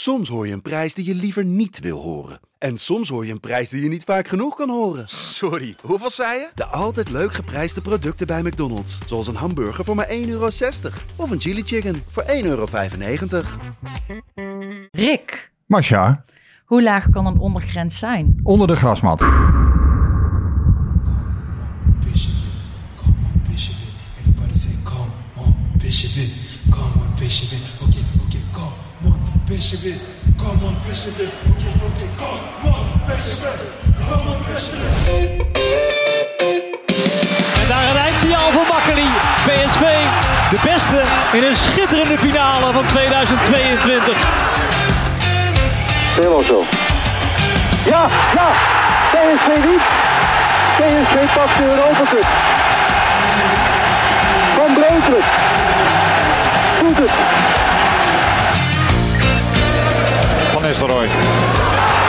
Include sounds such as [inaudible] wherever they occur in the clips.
Soms hoor je een prijs die je liever niet wil horen. En soms hoor je een prijs die je niet vaak genoeg kan horen. Sorry, hoeveel zei je? De altijd leuk geprijsde producten bij McDonald's. Zoals een hamburger voor maar 1,60 euro. Of een chili chicken voor 1,95 euro. Rick, Masha, hoe laag kan een ondergrens zijn? onder de grasmat. Come on, Bishop. Everybody say, come on, Bishop come on, Bishop Bishop it. Okay, okay, come on, come on, Bishop it. En daar een eindsignaal voor Makkeli. PSV, de beste in een schitterende finale van 2022. Helemaal zo. Ja, ja. PSV niet. PSV pakt de Europa Cup. Van Breukelen. Doet het.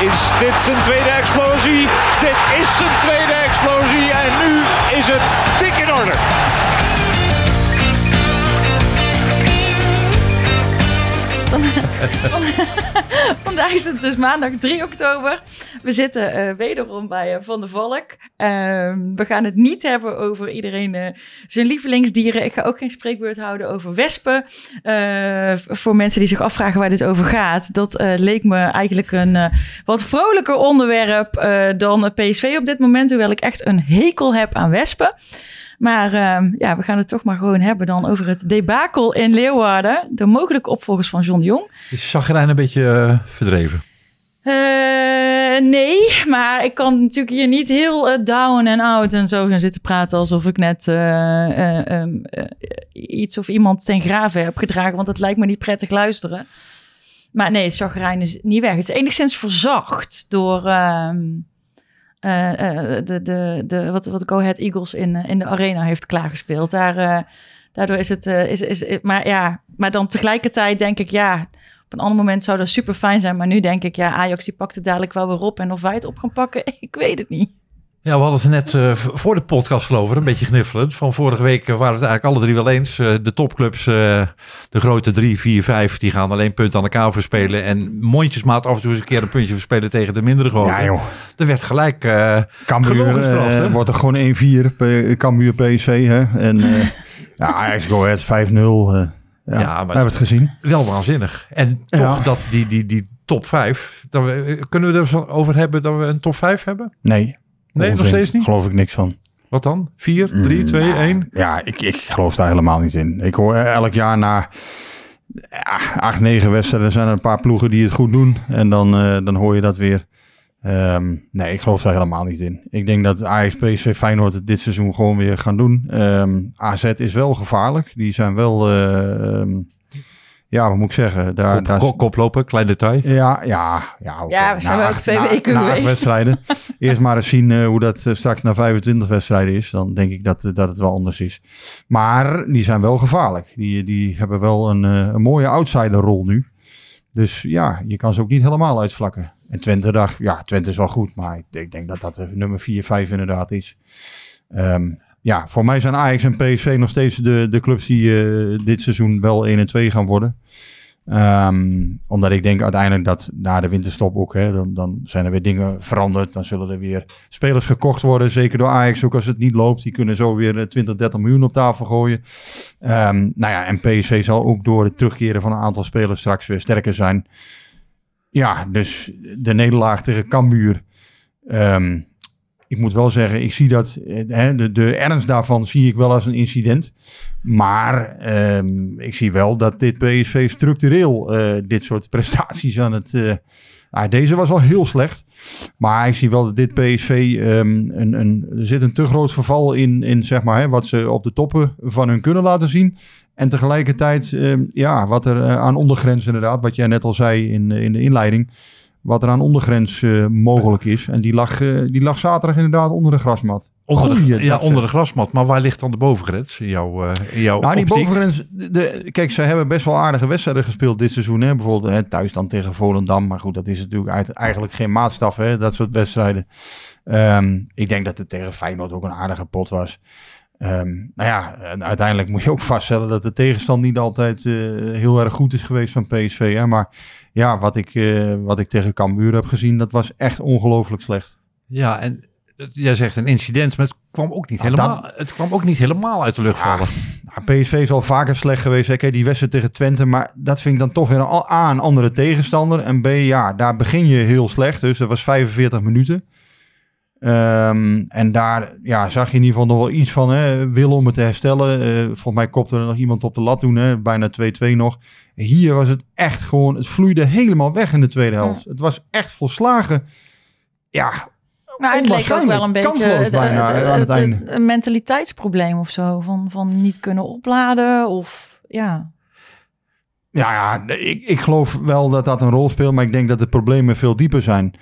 Is dit zijn tweede explosie? Dit is zijn tweede explosie en nu is het dik in orde. [laughs] Vandaag is het dus maandag 3 oktober. We zitten eh, wederom bij eh, Van der Valk. Ehm, we gaan het niet hebben over iedereen eh, zijn lievelingsdieren. Ik ga ook geen spreekbeurt houden over wespen. Voor mensen die zich afvragen waar dit over gaat. Dat leek me eigenlijk een wat vrolijker onderwerp dan PSV op dit moment. Hoewel ik echt een hekel heb aan wespen. Maar ehm, ja, we gaan het toch maar gewoon hebben dan over het debakel in Leeuwarden. De mogelijke opvolgers van John de Jong. Is Chagrijn een beetje eh, verdreven? Eh, nee, maar ik kan natuurlijk hier niet heel eh, down en out en zo gaan zitten praten alsof ik net eh, eh, ehm, eh, iets of iemand ten graven heb gedragen, want dat lijkt me niet prettig luisteren. Maar nee, chagrijn is niet weg. Het is enigszins verzacht door ehm, eh, de, de, de, wat, wat Go Ahead Eagles in, eh, in de arena heeft klaargespeeld. Daar, daardoor is het, is, is- maar ja, maar dan tegelijkertijd denk ik, ja, op een ander moment zou dat super fijn zijn. Maar nu denk ik, ja, Ajax die pakt het dadelijk wel weer op. En of wij het op gaan pakken, [laughs] ik weet het niet. Ja, we hadden het er net eh, voor de podcast geloof ik, een beetje gniffelend. Van vorige week eh, waren we het eigenlijk alle drie wel eens. Eh, de topclubs, de grote drie, vier, vijf, die gaan alleen punten aan elkaar verspelen. En mondjesmaat af en toe eens een keer een puntje verspelen tegen de mindere gewoon. Ja joh. Er werd gelijk eh Cambuur wordt er gewoon 1-4. P- Cambuur PSV. Hè? En ja, Ajax Go Ahead 5-0. eh ja, maar- we hebben het gezien. wel waanzinnig. En toch Ja. dat die, die, die top vijf, dat we, eh, kunnen we erover hebben dat we een top vijf hebben? Nee. Nee, nog steeds niet? Geloof ik niks van. Wat dan? Vier, drie, twee, één? Ja, ik, ik geloof daar helemaal niet in. Ik hoor elk jaar na acht, negen wedstrijden zijn er een paar ploegen die het goed doen. En dan, eh, dan hoor je dat weer. Ehm, nee, ik geloof daar helemaal niet in. Ik denk dat Ajax, PSV, Feyenoord het dit seizoen gewoon weer gaan doen. Ehm, AZ is wel gevaarlijk. Die zijn wel, eh, ehm, ja, wat moet ik zeggen? Daar, Kop, daar, kop, koplopen, klein detail. ja, ja, ja. oké. Ja, we zijn Na wel ook acht- twee na- weken na geweest. wedstrijden. [laughs] Eerst maar eens zien eh, hoe dat eh, straks na 25 wedstrijden is. Dan denk ik dat, eh, dat het wel anders is. Maar die zijn wel gevaarlijk. Die, die hebben wel een, eh, een mooie outsiderrol nu. Dus ja, je kan ze ook niet helemaal uitvlakken. En Twente dacht, ja, Twente is wel goed. Maar ik, ik denk dat dat nummer 4, 5 inderdaad is. Ehm, ja, voor mij zijn Ajax en PSV nog steeds de, de clubs die eh, dit seizoen wel 1 en 2 gaan worden. Ehm, omdat ik denk uiteindelijk dat na de winterstop ook, hè, dan, dan zijn er weer dingen veranderd. Dan zullen er weer spelers gekocht worden. Zeker door Ajax, ook als het niet loopt. Die kunnen zo weer eh, 20, 30 miljoen op tafel gooien. Ehm, nou ja, en PSV zal ook door het terugkeren van een aantal spelers straks weer sterker zijn. Ja, dus de nederlaag tegen Cambuur. Ehm, ik moet wel zeggen, ik zie dat, eh, hè, de, de ernst daarvan zie ik wel als een incident. Maar ehm, ik zie wel dat dit PSV structureel eh, dit soort prestaties aan het... nou, deze was al heel slecht. Maar ik zie wel dat dit PSV... ehm, een, een, er zit een te groot verval in, in zeg maar, hè, wat ze op de toppen van hun kunnen laten zien. En tegelijkertijd, ehm, ja, wat er aan ondergrens inderdaad, wat jij net al zei in, in de inleiding, wat er aan ondergrens eh, mogelijk is. En die lag, eh, die lag zaterdag inderdaad onder de grasmat. Onder de, Goeie, ja, onder zeg. de grasmat. Maar waar ligt dan de bovengrens in jouw, eh in jouw Nou, die optiek? bovengrens, de, kijk, ze hebben best wel aardige wedstrijden gespeeld dit seizoen. Hè? Bijvoorbeeld hè, thuis dan tegen Volendam. Maar goed, dat is natuurlijk uit- eigenlijk geen maatstaf, hè? dat soort wedstrijden. Ehm, ik denk dat het tegen Feyenoord ook een aardige pot was. Ehm, nou ja, en uiteindelijk moet je ook vaststellen dat de tegenstand niet altijd eh, heel erg goed is geweest van PSV. Hè? Maar ja, wat ik, eh, wat ik tegen Cambuur heb gezien, dat was echt ongelooflijk slecht. Ja, en jij zegt een incident, maar het kwam ook niet, Nou, helemaal, het kwam ook niet helemaal uit de lucht vallen. Nou, PSV is al vaker slecht geweest. Hè? Kijk, die wedstrijd tegen Twente. Maar dat vind ik dan toch weer een, A, een andere tegenstander. En B, ja, daar begin je heel slecht. Dus dat was 45 minuten. Ehm, en daar ja, zag je in ieder geval nog wel iets van. Hè? Wil om het te herstellen. Eh, volgens mij kopte er nog iemand op de lat toen. Hè? Bijna 2-2 nog. Hier was het echt gewoon... Het vloeide helemaal weg in de tweede helft. Het was echt volslagen... Ja, Maar het leek ook wel een beetje bijna, een mentaliteitsprobleem of zo. Van, van niet kunnen opladen of ja. Ja, ja ik, ik geloof wel dat dat een rol speelt, maar ik denk dat de problemen veel dieper zijn.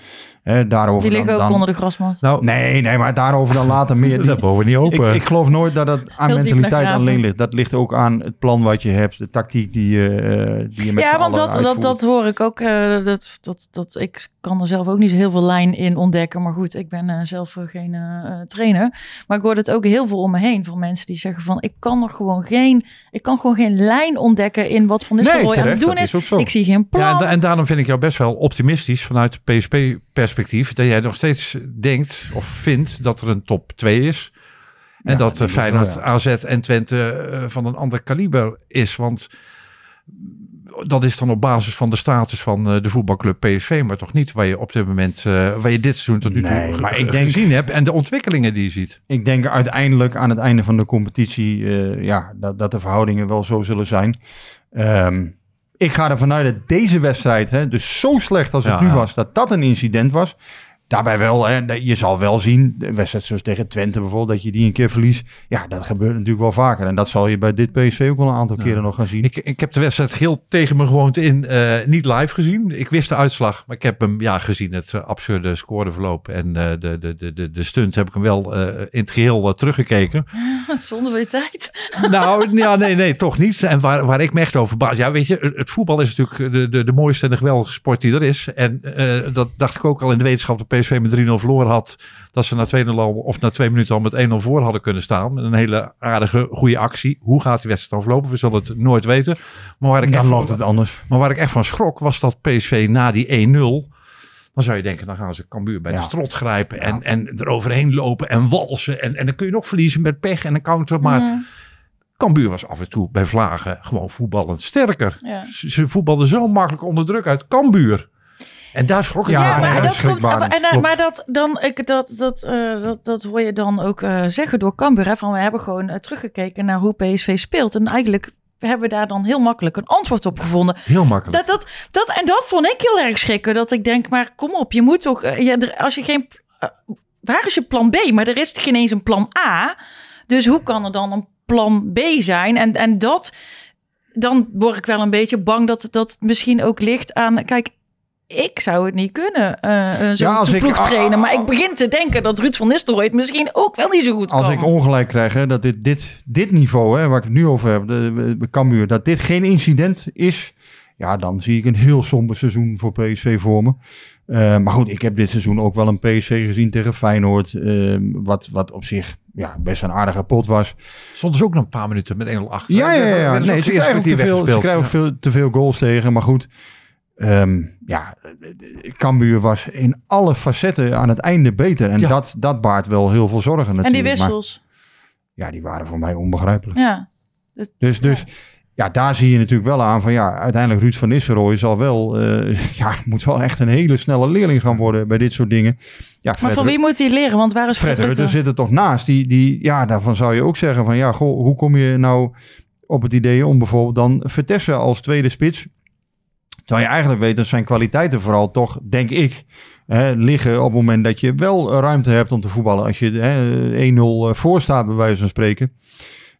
Hè, daarover Die liggen dan, ook dan- onder de grasmat. Nou, Nee, nee, maar daarover dan later meer. dat mogen we niet ik, open. ik geloof nooit dat het aan Heel mentaliteit alleen ligt. Dat ligt ook aan het plan wat je hebt, de tactiek die je, eh, die je met Ja, want dat, dat, uitvoert. dat hoor ik ook. eh, dat, dat, dat, ik kan er zelf ook niet zo heel veel lijn in ontdekken. Maar goed, ik ben eh, zelf geen trainer. Maar ik hoor het ook heel veel om me heen. Van mensen die zeggen van ik kan er gewoon geen. Ik kan gewoon geen lijn ontdekken in wat Van Nistelrooy aan het doen dat is. is ook zo. Ik zie geen plan. Ja, en, da- en daarom vind ik jou best wel optimistisch vanuit PSP-perspectief. Dat jij nog steeds denkt of vindt dat er een top 2 is. En Ja, dat eh, ik wel, Feyenoord, ja. AZ en Twente eh, van een ander kaliber is. Want dat is dan op basis van de status van eh, de voetbalclub PSV. Maar toch niet waar je op dit moment, waar je dit seizoen tot nu toe Nee, maar ik denk- gezien hebt. En de ontwikkelingen die je ziet. Ik denk uiteindelijk aan het einde van de competitie ja, dat, dat de verhoudingen wel zo zullen zijn. Ehm, ik ga ervan uit dat deze wedstrijd, hè, dus zo slecht als het Ja, nu ja. was, dat dat een incident was. Daarbij wel, hè, dat- je zal wel zien, de wedstrijd zoals tegen Twente bijvoorbeeld, dat je die een keer verliest. Ja, dat gebeurt natuurlijk wel vaker. En dat zal je bij dit PSV ook wel een aantal keren nog gaan zien. Ik, ik heb de wedstrijd heel tegen mijn gewoonte in eh, niet live gezien. Ik wist de uitslag, maar ik heb hem ja, gezien. Het eh, absurde scoreverloop en eh, de, de, de, de, de stunt heb ik hem wel eh, in het geheel eh, teruggekeken. [laughs] Zonder weer tijd. [laughs] nou, ja, nee, nee, toch niet. En waar, waar ik me echt over baas. Ja, weet je, het voetbal is natuurlijk de, de, de mooiste en de geweldigste sport die er is. En eh, dat dacht ik ook al in de wetenschap dat PSV met 3-0 verloren had. Dat ze na 2-0 al, of na twee minuten al met 1-0 voor hadden kunnen staan. Met een hele aardige, goede actie. Hoe gaat die wedstrijd dan verlopen? We zullen het nooit weten. Maar waar ik, Dan echt, loopt het anders. maar waar ik echt van schrok was dat PSV na die 1-0... Dan zou je denken, dan gaan ze Cambuur bij Ja. de strot grijpen en, en eroverheen lopen en walsen. En, en dan kun je nog verliezen met pech en een counter. Maar Mm, Cambuur was af en toe bij Vlagen gewoon voetballend sterker. ja. Ze, ze voetbalden zo makkelijk onder druk uit Cambuur. En daar schrok ik Ja, maar dat komt. En, maar dat, dan, ik, dat, dat, eh, dat, dat hoor je dan ook eh, zeggen door Cambuur. Hè, van we hebben gewoon eh, teruggekeken naar hoe PSV speelt. En eigenlijk hebben we daar dan heel makkelijk een antwoord op gevonden. Heel makkelijk. Dat, dat, dat, en dat vond ik heel erg schrikken. Dat ik denk, maar kom op, je moet toch. eh, ja, er- als je geen. eh, waar is je plan B? Maar er is geen eens een plan A. Dus hoe kan er dan een plan B zijn? En, en dat. Dan word ik wel een beetje bang dat dat misschien ook ligt aan. Kijk, ik zou het niet kunnen, eh eh, zo Ja, als ik- ploeg ah, trainen. Maar ah, ik begin te denken dat Ruud van Nistelrooy het misschien ook wel niet zo goed Als kan. ik ongelijk krijg, hè, dat dit, dit, dit niveau, hè, waar ik het nu over heb, de, de Cambuur, dat dit geen incident is, ja, dan zie ik een heel somber seizoen voor PSV voor me. Eh, maar goed, ik heb dit seizoen ook wel een PSV gezien tegen Feyenoord, eh, wat, wat op zich ja, best een aardige pot was. Stond dus ook nog een paar minuten met 1-0 achter. Ja, ja, ja. Nee, ze krijgen ook te veel, ze krijgen ook veel, te veel goals tegen, maar goed. Ehm, ja, Cambuur was in alle facetten aan het einde beter. En Ja. dat, dat baart wel heel veel zorgen natuurlijk. en die Maar- wissels. ja, die waren voor mij onbegrijpelijk. Ja. Dus, dus ja, daar zie je natuurlijk wel aan van ja, uiteindelijk Ruud van Nistelrooy zal wel, eh, [laughs] ja, moet wel echt een hele snelle leerling gaan worden bij dit soort dingen. Ja, Maar van wie moet hij leren? Want waar is Fred Fred, Rutte Rutte? zit er toch naast. Die, die, ja, daarvan zou je ook zeggen van ja, goh, hoe kom je nou op het idee om bijvoorbeeld dan Vertessen als tweede spits? Terwijl je eigenlijk weet dat zijn kwaliteiten vooral toch, denk ik, hè, liggen op het moment dat je wel ruimte hebt om te voetballen. Als je hè, 1-0 voor staat, bij wijze van spreken.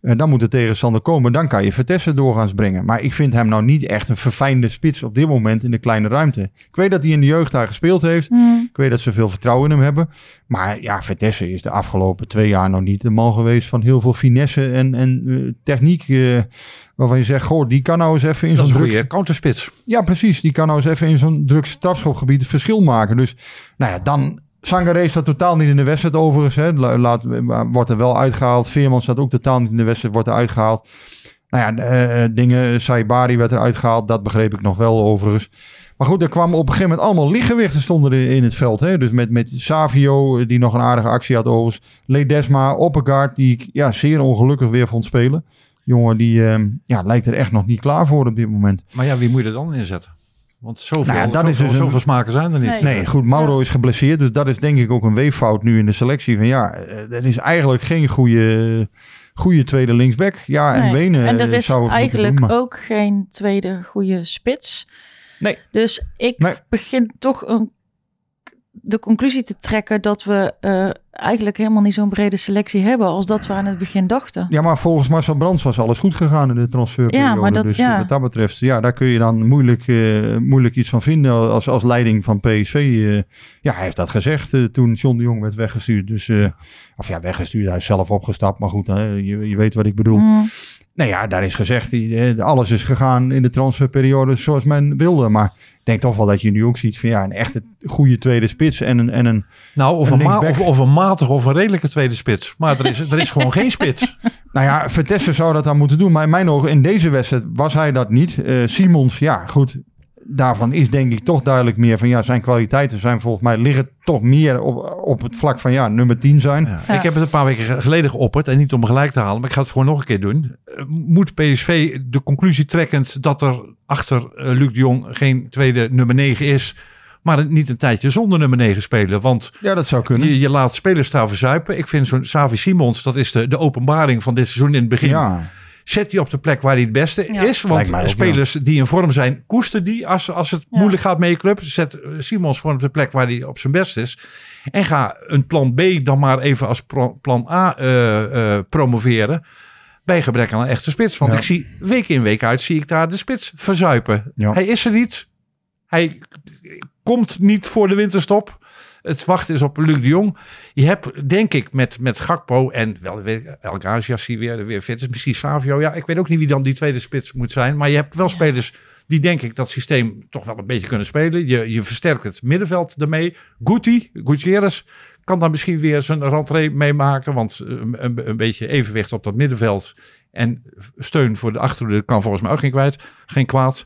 Eh, dan moet de tegenstander komen. Dan kan je Vertessen doorgaans brengen. Maar ik vind hem nou niet echt een verfijnde spits op dit moment in de kleine ruimte. Ik weet dat hij in de jeugd daar gespeeld heeft. Hmm. Ik weet dat ze veel vertrouwen in hem hebben. Maar ja, Vertessen is de afgelopen twee jaar nog niet de man geweest van heel veel finesse en, en eh, techniek. eh, waarvan je zegt, goh, die kan nou eens even in zo'n druk... counterspits. Ja, precies. Die kan nou eens even in zo'n druk strafschopgebied het verschil maken. Dus nou ja, dan Sangaré staat totaal niet in de wedstrijd overigens. Hè. La- Laat, wordt er wel uitgehaald. Veerman staat ook totaal niet in de wedstrijd, wordt er uitgehaald. Nou ja, eh, eh, dingen, Saibari werd er uitgehaald. Dat begreep ik nog wel overigens. Maar goed, er kwamen op een gegeven moment allemaal lichtgewichten stonden er in het veld. Hè? Dus met, met Savio, die nog een aardige actie had overigens. Ledesma, Oppegaard, die ik ja, zeer ongelukkig weer vond spelen. Jongen, die eh, ja, lijkt er echt nog niet klaar voor op dit moment. Maar ja, wie moet je er dan inzetten? Want zoveel, Nou ja, dat is zoveel, dus een- smaken zijn er niet. Nee. Nee, goed, Mauro is geblesseerd. Dus dat is denk ik ook een weeffout nu in de selectie. Van ja, eh, er is eigenlijk geen goede, goede tweede linksback. Ja, en. Wenen En er eh, is eigenlijk doen, maar- ook geen tweede goede spits. Nee. Dus ik Nee. begin toch een, de conclusie te trekken dat we eh, eigenlijk helemaal niet zo'n brede selectie hebben als dat we aan het begin dachten. Ja, maar volgens Marcel Brands was alles goed gegaan in de transferperiode. Ja, maar dat- dus ja. wat dat betreft, ja, daar kun je dan moeilijk, eh, moeilijk iets van vinden als, als leiding van PSV. eh. ja, hij heeft dat gezegd toen John de Jong werd weggestuurd. Dus, of ja, weggestuurd, hij is zelf opgestapt. Maar goed, hè, je, je weet wat ik bedoel. Mm. Nou ja, daar is gezegd, eh, alles is gegaan in de transferperiode zoals men wilde. Maar ik denk toch wel dat je nu ook ziet van ja, een echte goede tweede spits en een, en een Nou, of Een of, of een matige of een redelijke tweede spits. Maar er is, er is gewoon geen spits. [laughs] Nou ja, Vertessen zou dat dan moeten doen. Maar in mijn ogen, in deze wedstrijd was hij dat niet. Eh, Simons, ja, goed. Daarvan is denk ik toch duidelijk meer van ja, zijn kwaliteiten zijn volgens mij liggen toch meer op, op het vlak van ja, nummer 10 zijn. Ja. Ja. Ik heb het een paar weken geleden geopperd. En niet om gelijk te halen, maar ik ga het gewoon nog een keer doen. Eh, Moet PSV de conclusie trekkend dat er achter eh, Luc de Jong geen tweede nummer 9 is. Maar niet een tijdje zonder nummer 9 spelen. Want Ja, dat zou kunnen. je, je laat spelers daar verzuipen. Ik vind zo'n Savi Simons, dat is de, de openbaring van dit seizoen in het begin. Ja, Zet die op de plek waar hij het beste Ja. is. Want ook, spelers die in vorm zijn, koester die als, als het Ja. moeilijk gaat met je club. Zet eh, Simons gewoon op de plek waar hij op zijn best is. En ga een plan B dan maar even als pro- plan A eh, eh, promoveren. Bij gebrek aan een echte spits. Want Ja. ik zie week in week uit zie ik daar de spits verzuipen. Ja. Hij is er niet. Hij komt niet voor de winterstop. Het wachten is op Luc de Jong. Je hebt, denk ik, met, met Gakpo en wel El Ghazi weer, weer fit is. Misschien Savio. Ja, ik weet ook niet wie dan die tweede spits moet zijn. Maar je hebt wel spelers die, denk ik, dat systeem toch wel een beetje kunnen spelen. Je, je versterkt het middenveld ermee. Guti, Gutierrez, kan daar misschien weer zijn rentree meemaken. Want eh, een, een beetje evenwicht op dat middenveld en steun voor de achterhoede kan volgens mij ook geen kwijt. Geen kwaad.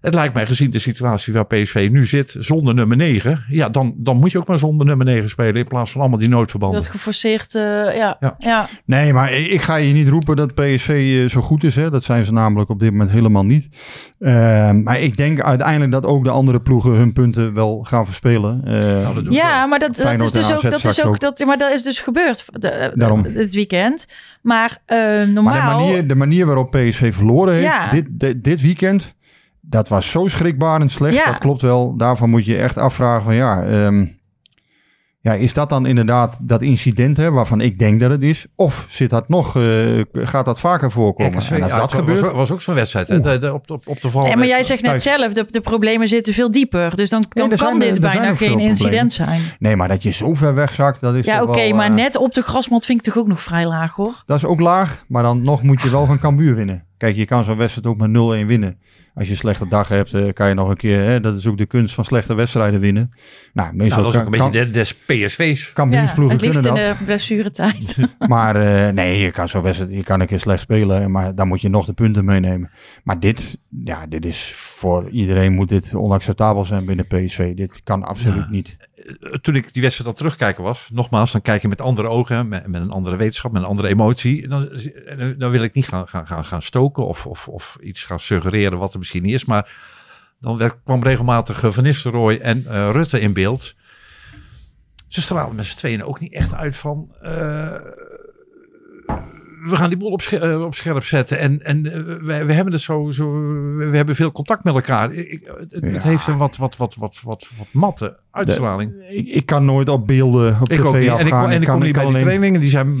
Het lijkt mij gezien de situatie waar PSV nu zit, zonder nummer 9. Ja, dan, dan moet je ook maar zonder nummer 9 spelen in plaats van allemaal die noodverbanden. Dat geforceerd, eh, ja. Ja. ja. nee, maar ik ga je niet roepen dat PSV eh, zo goed is. Hè. Dat zijn ze namelijk op dit moment helemaal niet. Eh, maar ik denk uiteindelijk dat ook de andere ploegen hun punten wel gaan verspelen. Eh, Nou, dat Ja, maar dat, dat is dus ook, dat is ook, ook. dat, maar dat is dus gebeurd de, Daarom. dit weekend. Maar eh, normaal... Maar de manier, de manier waarop PSV verloren heeft Ja. dit, dit, dit weekend, dat was zo schrikbarend slecht. Ja. Dat klopt wel. Daarvan moet je echt afvragen van ja, ehm, ja, is dat dan inderdaad dat incident hè, waarvan ik denk dat het is? Of zit dat nog, eh, gaat dat vaker voorkomen? RKC, en als ja, dat het was, gebeurt, was ook zo'n wedstrijd. Hè? De, de- op, op, op de val. Nee, maar jij zegt net thuis. zelf, de, de problemen zitten veel dieper. Dus dan, dan kan zijn- dit er bijna geen problemen. incident zijn. nee, maar dat je zo ver wegzakt, dat is Ja, toch oké, wel, maar eh, net op de grasmat vind ik toch ook nog vrij laag, hoor. Dat is ook laag, maar dan nog moet je wel van Cambuur winnen. Kijk, je kan zo'n wedstrijd ook met 0-1 winnen. Als je een slechte dag hebt, eh, kan je nog een keer... Hè, dat is ook de kunst van slechte wedstrijden winnen. Nou, meestal Nou, dat is ook een kan, beetje de- des PSV's. Ja, Cambuursploegen het liefst kunnen in dat. de blessuretijd. [laughs] [laughs] Maar eh, nee, je kan zo'n wedstrijd, je kan een keer slecht spelen, maar dan moet je nog de punten meenemen. Maar dit, ja, dit is voor iedereen moet dit onacceptabel zijn binnen PSV. Dit kan absoluut niet. Eh, Toen ik die wedstrijd al terugkijken was, nogmaals, dan kijk je met andere ogen, met, met een andere wetenschap, met een andere emotie. Dan, dan wil ik niet gaan, gaan, gaan, stoken of, of, of iets gaan suggereren wat er misschien niet is. Maar dan werd, kwam regelmatig eh, Van Nistelrooy en eh, Rutte in beeld. Ze stralen met z'n tweeën ook niet echt uit van... we gaan die boel op, scher- eh, op scherp zetten. En, en eh, we, we hebben het zo, zo. We hebben veel contact met elkaar. Ik- het, het heeft een wat, wat, wat, wat, wat, wat matte uitstraling. Ik, ik kan nooit op beelden op ik ook tv niet. En ik, afgaan. en ik kan, kom niet bij die alleen- trainingen. Die zijn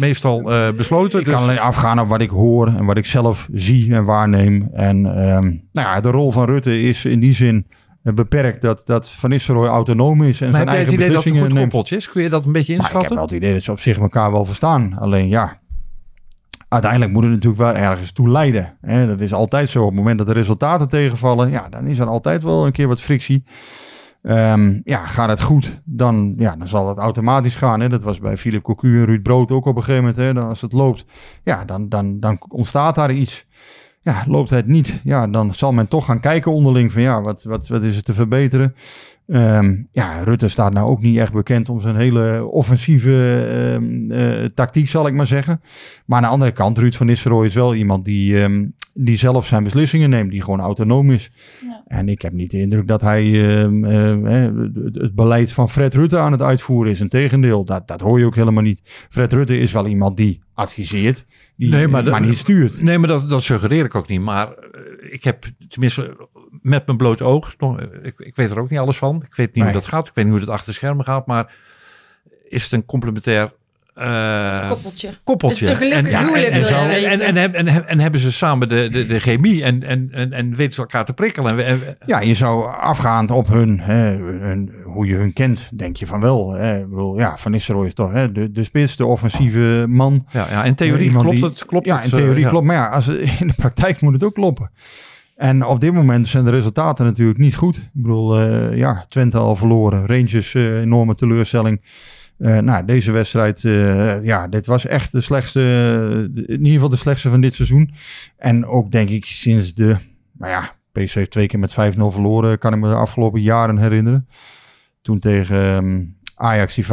meestal eh, besloten. Ik dus kan alleen afgaan op wat ik hoor en wat ik zelf zie en waarneem. En ehm, nou ja, de rol van Rutte is in die zin beperkt dat, dat Van Nistelrooy autonoom is en maar zijn heb jij het eigen idee dat het beslissingen een goed neemt. koppeltje is? Kun je dat een beetje Maar ik heb inschatten? wel het idee dat ze op zich elkaar wel verstaan. Alleen ja, uiteindelijk moet het natuurlijk wel ergens toe leiden. Hè? Dat is altijd zo. Op het moment dat de resultaten tegenvallen, ja, dan is er altijd wel een keer wat frictie. Ehm, ja, gaat het goed, dan, ja, dan zal het automatisch gaan. Hè? Dat was bij Philip Cocu en Ruud Brood ook op een gegeven moment. Hè? Dan, als het loopt, ja, dan, dan, dan ontstaat daar iets. Ja, loopt het niet, ja, dan zal men toch gaan kijken onderling van ja, wat, wat, wat is er te verbeteren. Ehm, ja, Rutte staat nou ook niet echt bekend om zijn hele offensieve ehm, eh, tactiek, zal ik maar zeggen. Maar aan de andere kant, Ruud van Nistelrooy is wel iemand die, ehm, die zelf zijn beslissingen neemt, die gewoon autonoom is. En ik heb niet de indruk dat hij ehm, eh, eh, het, beleid van Fred Rutte aan het uitvoeren is. Integendeel, dat, dat hoor je ook helemaal niet. Fred Rutte is wel iemand die adviseert, die, Nee, maar, niet stuurt. Nee, maar dat, dat suggereer ik ook niet. Maar eh, ik heb tenminste met mijn bloot oog, nog- ik, ik weet er ook niet alles van. Ik weet niet Nee. hoe dat gaat. Ik weet niet hoe het achter schermen gaat. Maar is het een complementair eh, Koppeltje. en, hebben ze samen de, de, de chemie en, en, en, en weten ze elkaar te prikkelen? En, Ja, je zou afgaand op hun, hè, hun, hoe je hun kent, denk je van wel. Hè. Ik bedoel, ja, Van Nistelrooy is toch hè, de, de spits, de offensieve man. ja, ja, in theorie Iemand klopt die- het. Klopt ja, het, in eh, theorie ja. klopt. Maar ja, als, [laughs] in de praktijk moet het ook kloppen. En op dit moment zijn de resultaten natuurlijk niet goed. Ik bedoel, eh, ja, Twente al verloren. Rangers, eh, enorme teleurstelling. Eh, nou, deze wedstrijd, eh, ja, dit was echt de slechtste, in ieder geval de slechtste van dit seizoen. En ook denk ik sinds de, nou ja, PSV heeft twee keer met 5-0 verloren, kan ik me de afgelopen jaren herinneren. Toen tegen ehm, Ajax die 5-0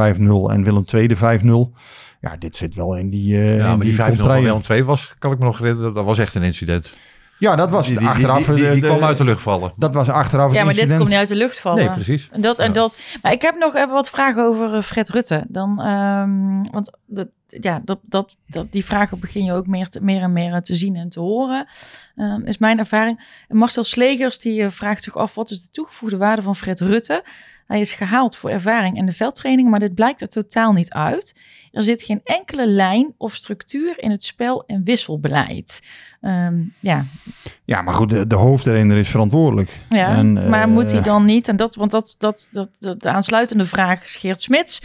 en Willem II de 5-0. Ja, dit zit wel in die eh Ja, in maar die 5-0 van. Willem 2 was, kan ik me nog herinneren, dat was echt een incident. Ja, dat was Die, die, achteraf. die, die, eh, kwam uit de lucht vallen. Dat was achteraf Ja, maar dit komt niet uit de lucht vallen. Nee, precies. En dat, en Ja. dat. Maar ik heb nog even wat vragen over eh, Fred Rutte. Dan, ehm, want dat, ja, dat, dat, dat, die vragen begin je ook meer, te- meer en meer te zien en te horen. Ehm, is mijn ervaring. Marcel Slegers die eh, vraagt zich af: wat is de toegevoegde waarde van Fred Rutte? Hij is gehaald voor ervaring en de veldtraining, maar dit blijkt er totaal niet uit. Er zit geen enkele lijn of structuur in het spel- en wisselbeleid. Ehm, ja, Ja, maar goed, de, de hoofdtrainer is verantwoordelijk. ja, En, maar eh, moet hij dan niet, en dat, want dat, dat, dat, dat de aansluitende vraag is Geert Smits.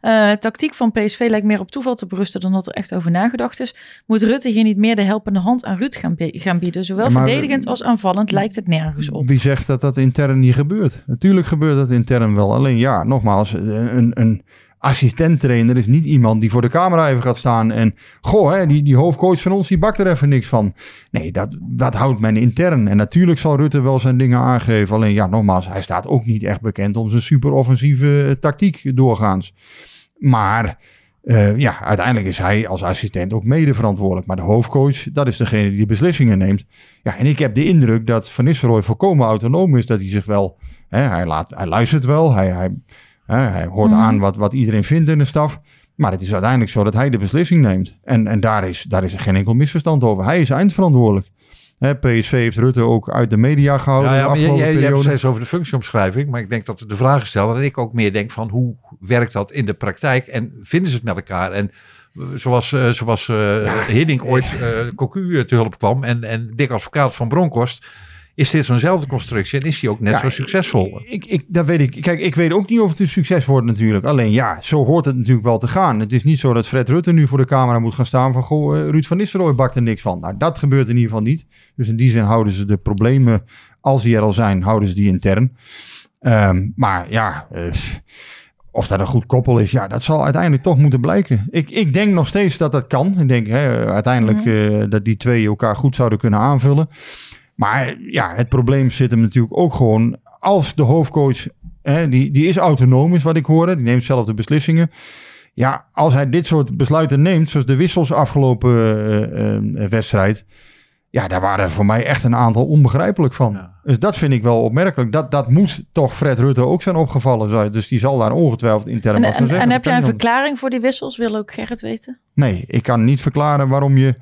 Eh, tactiek van PSV lijkt meer op toeval te berusten dan dat er echt over nagedacht is. Moet Rutte hier niet meer de helpende hand aan Ruud gaan, gaan bieden? Zowel maar- verdedigend als aanvallend lijkt het nergens op. Wie zegt dat dat intern niet gebeurt? Natuurlijk gebeurt dat intern wel. Alleen ja, nogmaals, een, een assistent-trainer is niet iemand die voor de camera even gaat staan en goh, hè, die, die hoofdcoach van ons, die bakt er even niks van. Nee, dat, dat houdt men intern. En natuurlijk zal Rutte wel zijn dingen aangeven. Alleen ja, nogmaals, hij staat ook niet echt bekend om zijn super offensieve eh, tactiek doorgaans. Maar eh, ja, uiteindelijk is hij als assistent ook mede verantwoordelijk. Maar de hoofdcoach, dat is degene die beslissingen neemt. Ja, en ik heb de indruk dat Van Nistelrooy volkomen autonoom is. Dat hij zich wel, hè, hij, laat, hij luistert wel, hij, hij, hij hoort Mhm. aan wat, wat iedereen vindt in de staf. Maar het is uiteindelijk zo dat hij de beslissing neemt. En, en daar, is, daar is er geen enkel misverstand over. Hij is eindverantwoordelijk. Hè, PSV heeft Rutte ook uit de media gehouden Ja, de ja, maar jij, afgelopen jij, jij hebt periode. steeds over de functieomschrijving, maar ik denk dat de vraag stellen en ik ook meer denk van hoe werkt dat in de praktijk en vinden ze het met elkaar? En eh, zoals, eh, zoals eh Hiddink [laughs] ooit eh Cocu te hulp kwam en, en Dick Advocaat van Bronkhorst, is dit zo'nzelfde constructie en is die ook net Ja, zo succesvol? Ik, ik, dat weet ik. Kijk, ik weet ook niet of het een succes wordt natuurlijk. Alleen ja, zo hoort het natuurlijk wel te gaan. Het is niet zo dat Fred Rutte nu voor de camera moet gaan staan van... Goh, eh, Ruud van Nistelrooy bakt er niks van. Nou, dat gebeurt in ieder geval niet. Dus in die zin houden ze de problemen, als die er al zijn, houden ze die intern. Ehm, maar ja, eh, of dat een goed koppel is, ja, dat zal uiteindelijk toch moeten blijken. Ik, ik denk nog steeds dat dat kan. Ik denk hè, uiteindelijk Mhm. eh, dat die twee elkaar goed zouden kunnen aanvullen. Maar ja, het probleem zit hem natuurlijk ook gewoon als de hoofdcoach, hè, die, die is autonoom, is wat ik hoorde, die neemt zelf de beslissingen. Ja, als hij dit soort besluiten neemt, zoals de wissels afgelopen eh, eh, wedstrijd, ja, daar waren voor mij echt een aantal onbegrijpelijk van. Ja. Dus dat vind ik wel opmerkelijk. Dat, dat moet toch Fred Rutte ook zijn opgevallen. Dus die zal daar ongetwijfeld intern wat van en, zeggen. en heb jij een verklaring voor die wissels? Wil ook Gerrit weten? Nee, ik kan niet verklaren waarom je.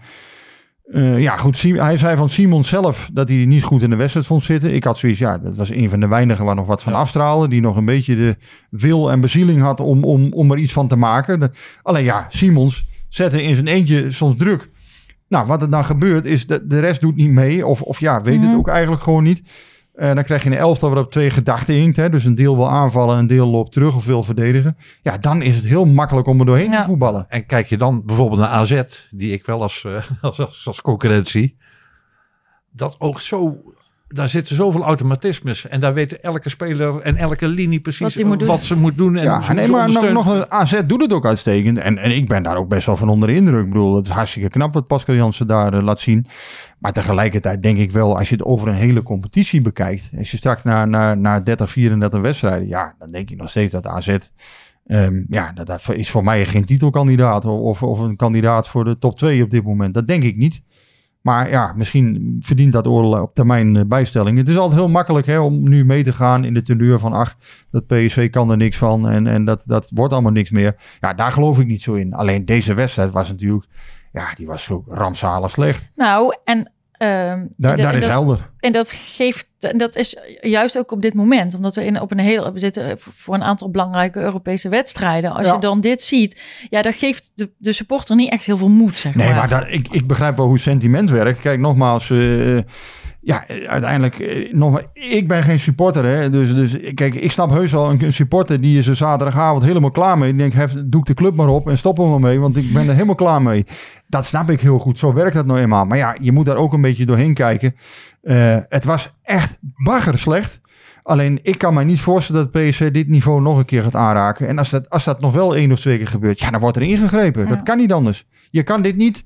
Eh, ja, goed. Hij zei van Simon zelf dat hij niet goed in de wedstrijd vond zitten. Ik had zoiets, ja, dat was een van de weinigen waar nog wat van Ja. afstraalde. Die nog een beetje de wil en bezieling had om, om, om er iets van te maken. De- alleen ja, Simons zette in zijn eentje soms druk. Nou, wat er dan gebeurt is dat de rest doet niet mee. Of, of ja, weet Mhm. het ook eigenlijk gewoon niet. Eh, dan krijg je een elftal waarop twee gedachten hinkt. Hè? Dus een deel wil aanvallen, een deel loopt terug of wil verdedigen. Ja, dan is het heel makkelijk om er doorheen Ja. te voetballen. En kijk je dan bijvoorbeeld naar AZ, die ik wel als, eh, [laughs] als, als, als concurrentie, dat oogt zo daar zitten zoveel automatismes. En daar weet elke speler en elke linie precies Wat ze moet doen. En Ja, ze- nee, maar nog een AZ doet het ook uitstekend. En, en ik ben daar ook best wel van onder de indruk. Ik bedoel, het is hartstikke knap wat Pascal Jansen daar eh, laat zien. Maar tegelijkertijd denk ik wel, als je het over een hele competitie bekijkt. Als je straks naar, naar, naar 30, 34 wedstrijden. Ja, dan denk ik nog steeds dat AZ... ehm, ja, dat, dat is voor mij geen titelkandidaat. Of, of een kandidaat voor de top 2 op dit moment. Dat denk ik niet. Maar ja, misschien verdient dat oordeel op termijn eh, bijstelling. Het is altijd heel makkelijk hè, om nu mee te gaan in de teneur van... ach, dat PSV kan er niks van en, en dat, dat wordt allemaal niks meer. Ja, daar geloof ik niet zo in. Alleen deze wedstrijd was natuurlijk... Ja, die was ook rampzalig slecht. Nou, en... ehm, Daar, en daar is dat, helder. En dat geeft, en dat is juist ook op dit moment, omdat we in op een heel, we zitten voor een aantal belangrijke Europese wedstrijden. Als Ja. je dan dit ziet, ja, dat geeft de, de supporter niet echt heel veel moed, zeg Nee, maar. maar dat, ik, ik begrijp wel hoe sentiment werkt. Kijk, nogmaals... eh, ja, eh, uiteindelijk, eh, nogmaals, ik ben geen supporter. Hè? Dus, dus kijk, ik snap heus wel een, een supporter die is er zaterdagavond helemaal klaar mee. Die denkt, hef, doe ik de club maar op en stop er maar mee, want ik ben er helemaal klaar mee. Dat snap ik heel goed. Zo werkt dat nou eenmaal. Maar ja, je moet daar ook een beetje doorheen kijken. Eh, het was echt bagger slecht. Alleen ik kan me niet voorstellen dat PSV dit niveau nog een keer gaat aanraken. En als dat, als dat nog wel één of twee keer gebeurt, ja, dan wordt er ingegrepen. Ja. Dat kan niet anders. Je kan dit niet.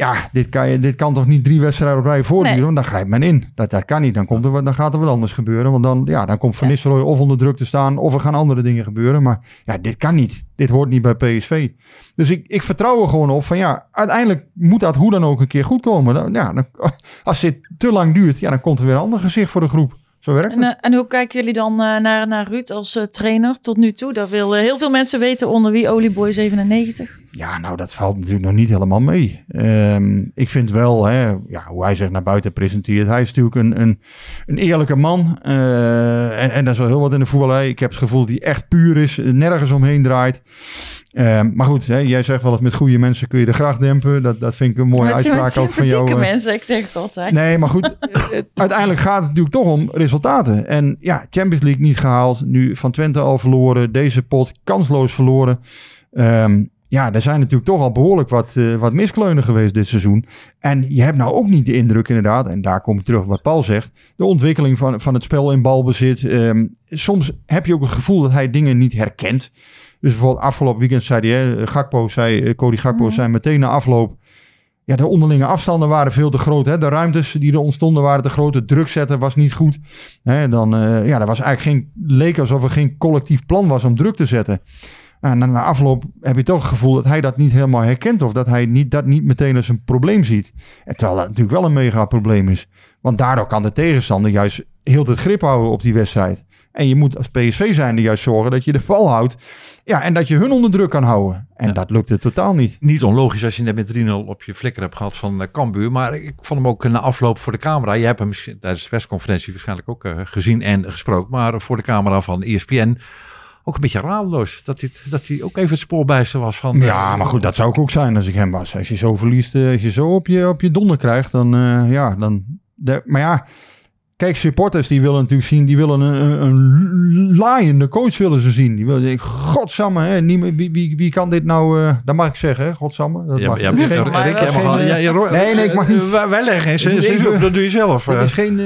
Ja, dit kan, je, dit kan toch niet drie wedstrijden op rij voortduren? Nee. want Dan grijpt men in. Dat, dat kan niet. Dan, komt er, dan gaat er wat anders gebeuren. Want dan, ja, dan komt Van. Nistelrooy of onder druk te staan. Of er gaan andere dingen gebeuren. Maar ja, dit kan niet. Dit hoort niet bij PSV. Dus ik, ik vertrouw er gewoon op van ja, uiteindelijk moet dat hoe dan ook een keer goed komen. Dan, ja, dan, [laughs] als dit te lang duurt, ja, dan komt er weer een ander gezicht voor de groep. Zo werkt En, het. eh, en hoe kijken jullie dan eh, naar, naar Ruud als eh, trainer tot nu toe? Dat willen heel veel mensen weten onder wie Olieboy 97. Ja, nou, dat valt natuurlijk nog niet helemaal mee. Ehm, ik vind wel, hè, ja, hoe hij zich naar buiten presenteert. Hij is natuurlijk een, een, een eerlijke man. en, en dat is wel heel wat in de voetballerij. Ik heb het gevoel dat hij echt puur is, nergens omheen draait. Ehm, maar goed, hè, jij zegt wel eens met goede mensen kun je de gracht dempen. Dat, dat vind ik een mooie Met- uitspraak met altijd van jou. eh. mensen, ik zeg het altijd. Nee, maar goed, het- [laughs] uiteindelijk gaat het natuurlijk toch om resultaten. En ja, Champions League niet gehaald. Nu van Twente al verloren. Deze pot kansloos verloren. Ehm, ja, er zijn natuurlijk toch al behoorlijk wat, eh, wat miskleunen geweest dit seizoen. En je hebt nou ook niet de indruk inderdaad, en daar kom ik terug op wat Paul zegt, de ontwikkeling van, van het spel in balbezit. Ehm, soms heb je ook het gevoel dat hij dingen niet herkent. Dus bijvoorbeeld afgelopen weekend zei hij, hè, Gakpo zei, eh, Cody Gakpo Mhm. zei meteen na afloop, ja, de onderlinge afstanden waren veel te groot. Hè? De ruimtes die er ontstonden waren te groot. De druk zetten was niet goed. Hè? Dan, eh, ja, er was eigenlijk geen, leek alsof er geen collectief plan was om druk te zetten. En na, na afloop heb je toch het gevoel dat hij dat niet helemaal herkent. Of dat hij niet, dat niet meteen als een probleem ziet. En terwijl dat natuurlijk wel een mega probleem is. Want daardoor kan de tegenstander juist heel het grip houden op die wedstrijd. En je moet als PSV zijnde juist zorgen dat je de bal houdt. Ja, en dat je hun onder druk kan houden. En Ja. dat lukte totaal niet. Niet onlogisch als je net met 3-0 op je flikker hebt gehad van uh, Cambuur. Maar ik vond hem ook na afloop voor de camera. Je hebt hem tijdens de persconferentie waarschijnlijk ook eh, gezien en gesproken. Maar voor de camera van ESPN ook een beetje radeloos. Dat hij, dat hij ook even het spoorbijster was van... Ja, eh, maar goed, dat zou ik ook zijn als ik hem was. Als je zo verliest, eh, als je zo op je, op je donder krijgt, dan eh, ja, dan. De, maar ja, kijk, supporters die willen natuurlijk zien, die willen een, een, laaiende coach willen ze zien. Die willen zeggen, godsamme, hè, niemand, wie, wie, wie kan dit nou, eh, dat mag ik zeggen, hè, godsamme. Dat Ja, mag. ja, geen- Rick, geen, eh, ja, nee, nee, ik mag niet- eh, Wij, leggen geen Ik zin op, dat doe je zelf. Dat eh. is geen.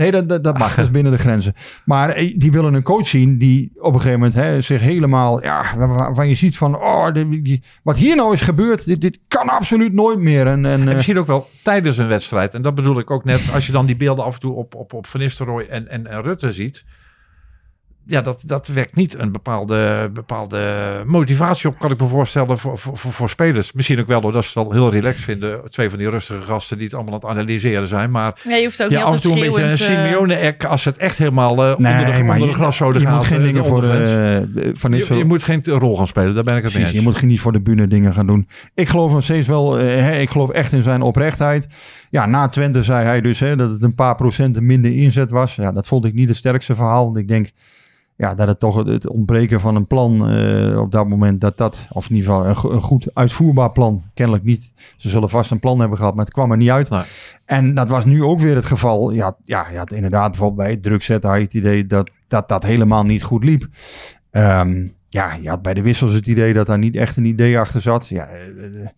Nee, dat, dat, dat mag. Dat is binnen de grenzen. Maar eh, die willen een coach zien die op een gegeven moment hè, zich helemaal. Ja, waar- waarvan je ziet van. Oh, dit- wat hier nou is gebeurd. Dit, dit kan absoluut nooit meer. En, en, En eh, misschien ook wel tijdens een wedstrijd. En dat bedoel ik ook net. Als je dan die beelden af en toe op, op, op Van Nistelrooy en, en, en Rutte ziet. Ja, dat, dat wekt niet een bepaalde, bepaalde motivatie op, kan ik me voorstellen, voor, voor, voor, voor spelers. Misschien ook wel doordat ze het wel heel relaxed vinden. Twee van die rustige gasten die het allemaal aan het analyseren zijn. Maar Ja, je hoeft ook ja, niet af en toe een beetje een eh, Simeone-ek als het echt helemaal eh, nee, onder de, maar onder de gaat. moet geen eh, dingen voor de, ondergrens. de- van je, moet geen rol gaan spelen, daar ben ik het mee Precies, eens. je moet niet voor de bühne dingen gaan doen. Ik geloof nog steeds wel, hè, ik geloof echt in zijn oprechtheid. Ja, na Twente zei hij dus hè, dat het een paar procenten minder inzet was. Ja, dat vond ik niet het sterkste verhaal. Want ik denk ja, dat het toch het- ontbreken van een plan eh, op dat moment, dat dat, of in ieder geval een, go- een goed uitvoerbaar plan, kennelijk niet. Ze zullen vast een plan hebben gehad, maar het kwam er niet uit. Nee. En dat was nu ook weer het geval. Ja, ja, je had inderdaad bijvoorbeeld bij het druk zetten had je het idee dat dat, dat helemaal niet goed liep. Ehm, ja, je had bij de wissels het idee dat daar niet echt een idee achter zat. Ja, eh, eh,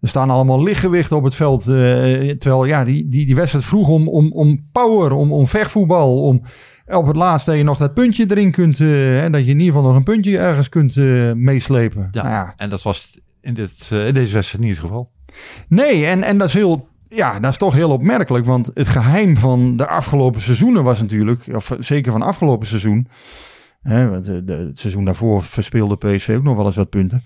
Er staan allemaal lichtgewichten op het veld. terwijl ja, die, die, die wedstrijd vroeg om, om, om power, om, om vechtvoetbal. Om op het laatst dat je nog dat puntje erin kunt. eh, hè, dat je in ieder geval nog een puntje ergens kunt eh, meeslepen. Ja, Nou ja, En dat was in, dit, eh, in deze wedstrijd niet het geval. Nee, en, en dat is heel. Ja, dat is toch heel opmerkelijk. Want het geheim van de afgelopen seizoenen was natuurlijk. Of zeker van afgelopen seizoen. Hè, want de, de- het seizoen daarvoor verspeelde PSV ook nog wel eens wat punten.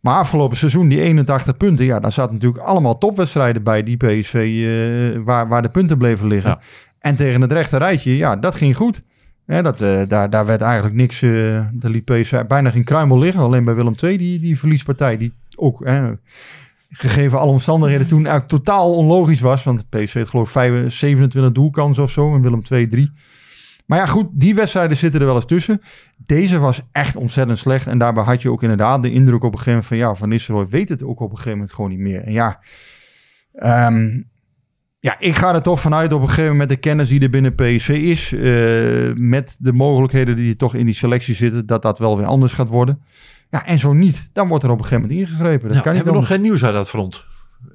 Maar afgelopen seizoen, die 81 punten. Ja, daar zaten natuurlijk allemaal topwedstrijden bij die PSV. eh, waar, waar de punten bleven liggen. Ja. En tegen het rechte rijtje, ja, dat ging goed. Dat, eh, daar, daar werd eigenlijk niks. eh daar liet PSV bijna geen kruimel liggen. Alleen bij Willem II, die, die verliespartij. Die ook. Gegeven alle omstandigheden toen eigenlijk totaal onlogisch was. Want PSV had geloof ik vijf- 27 doelkansen of zo en Willem 2 3. Maar ja, goed, die wedstrijden zitten er wel eens tussen. Deze was echt ontzettend slecht. En daarbij had je ook inderdaad de indruk op een gegeven moment van... ja, Van Nistelrooy weet het ook op een gegeven moment gewoon niet meer. En ja, ehm, ja ik ga er toch vanuit op een gegeven moment... de kennis die er binnen PSV is... eh, met de mogelijkheden die toch in die selectie zitten... dat dat wel weer anders gaat worden. Ja, en zo niet, dan wordt er op een gegeven moment ingegrepen. Dat Nou, kan niet hebben we nog geen nieuws uit dat front?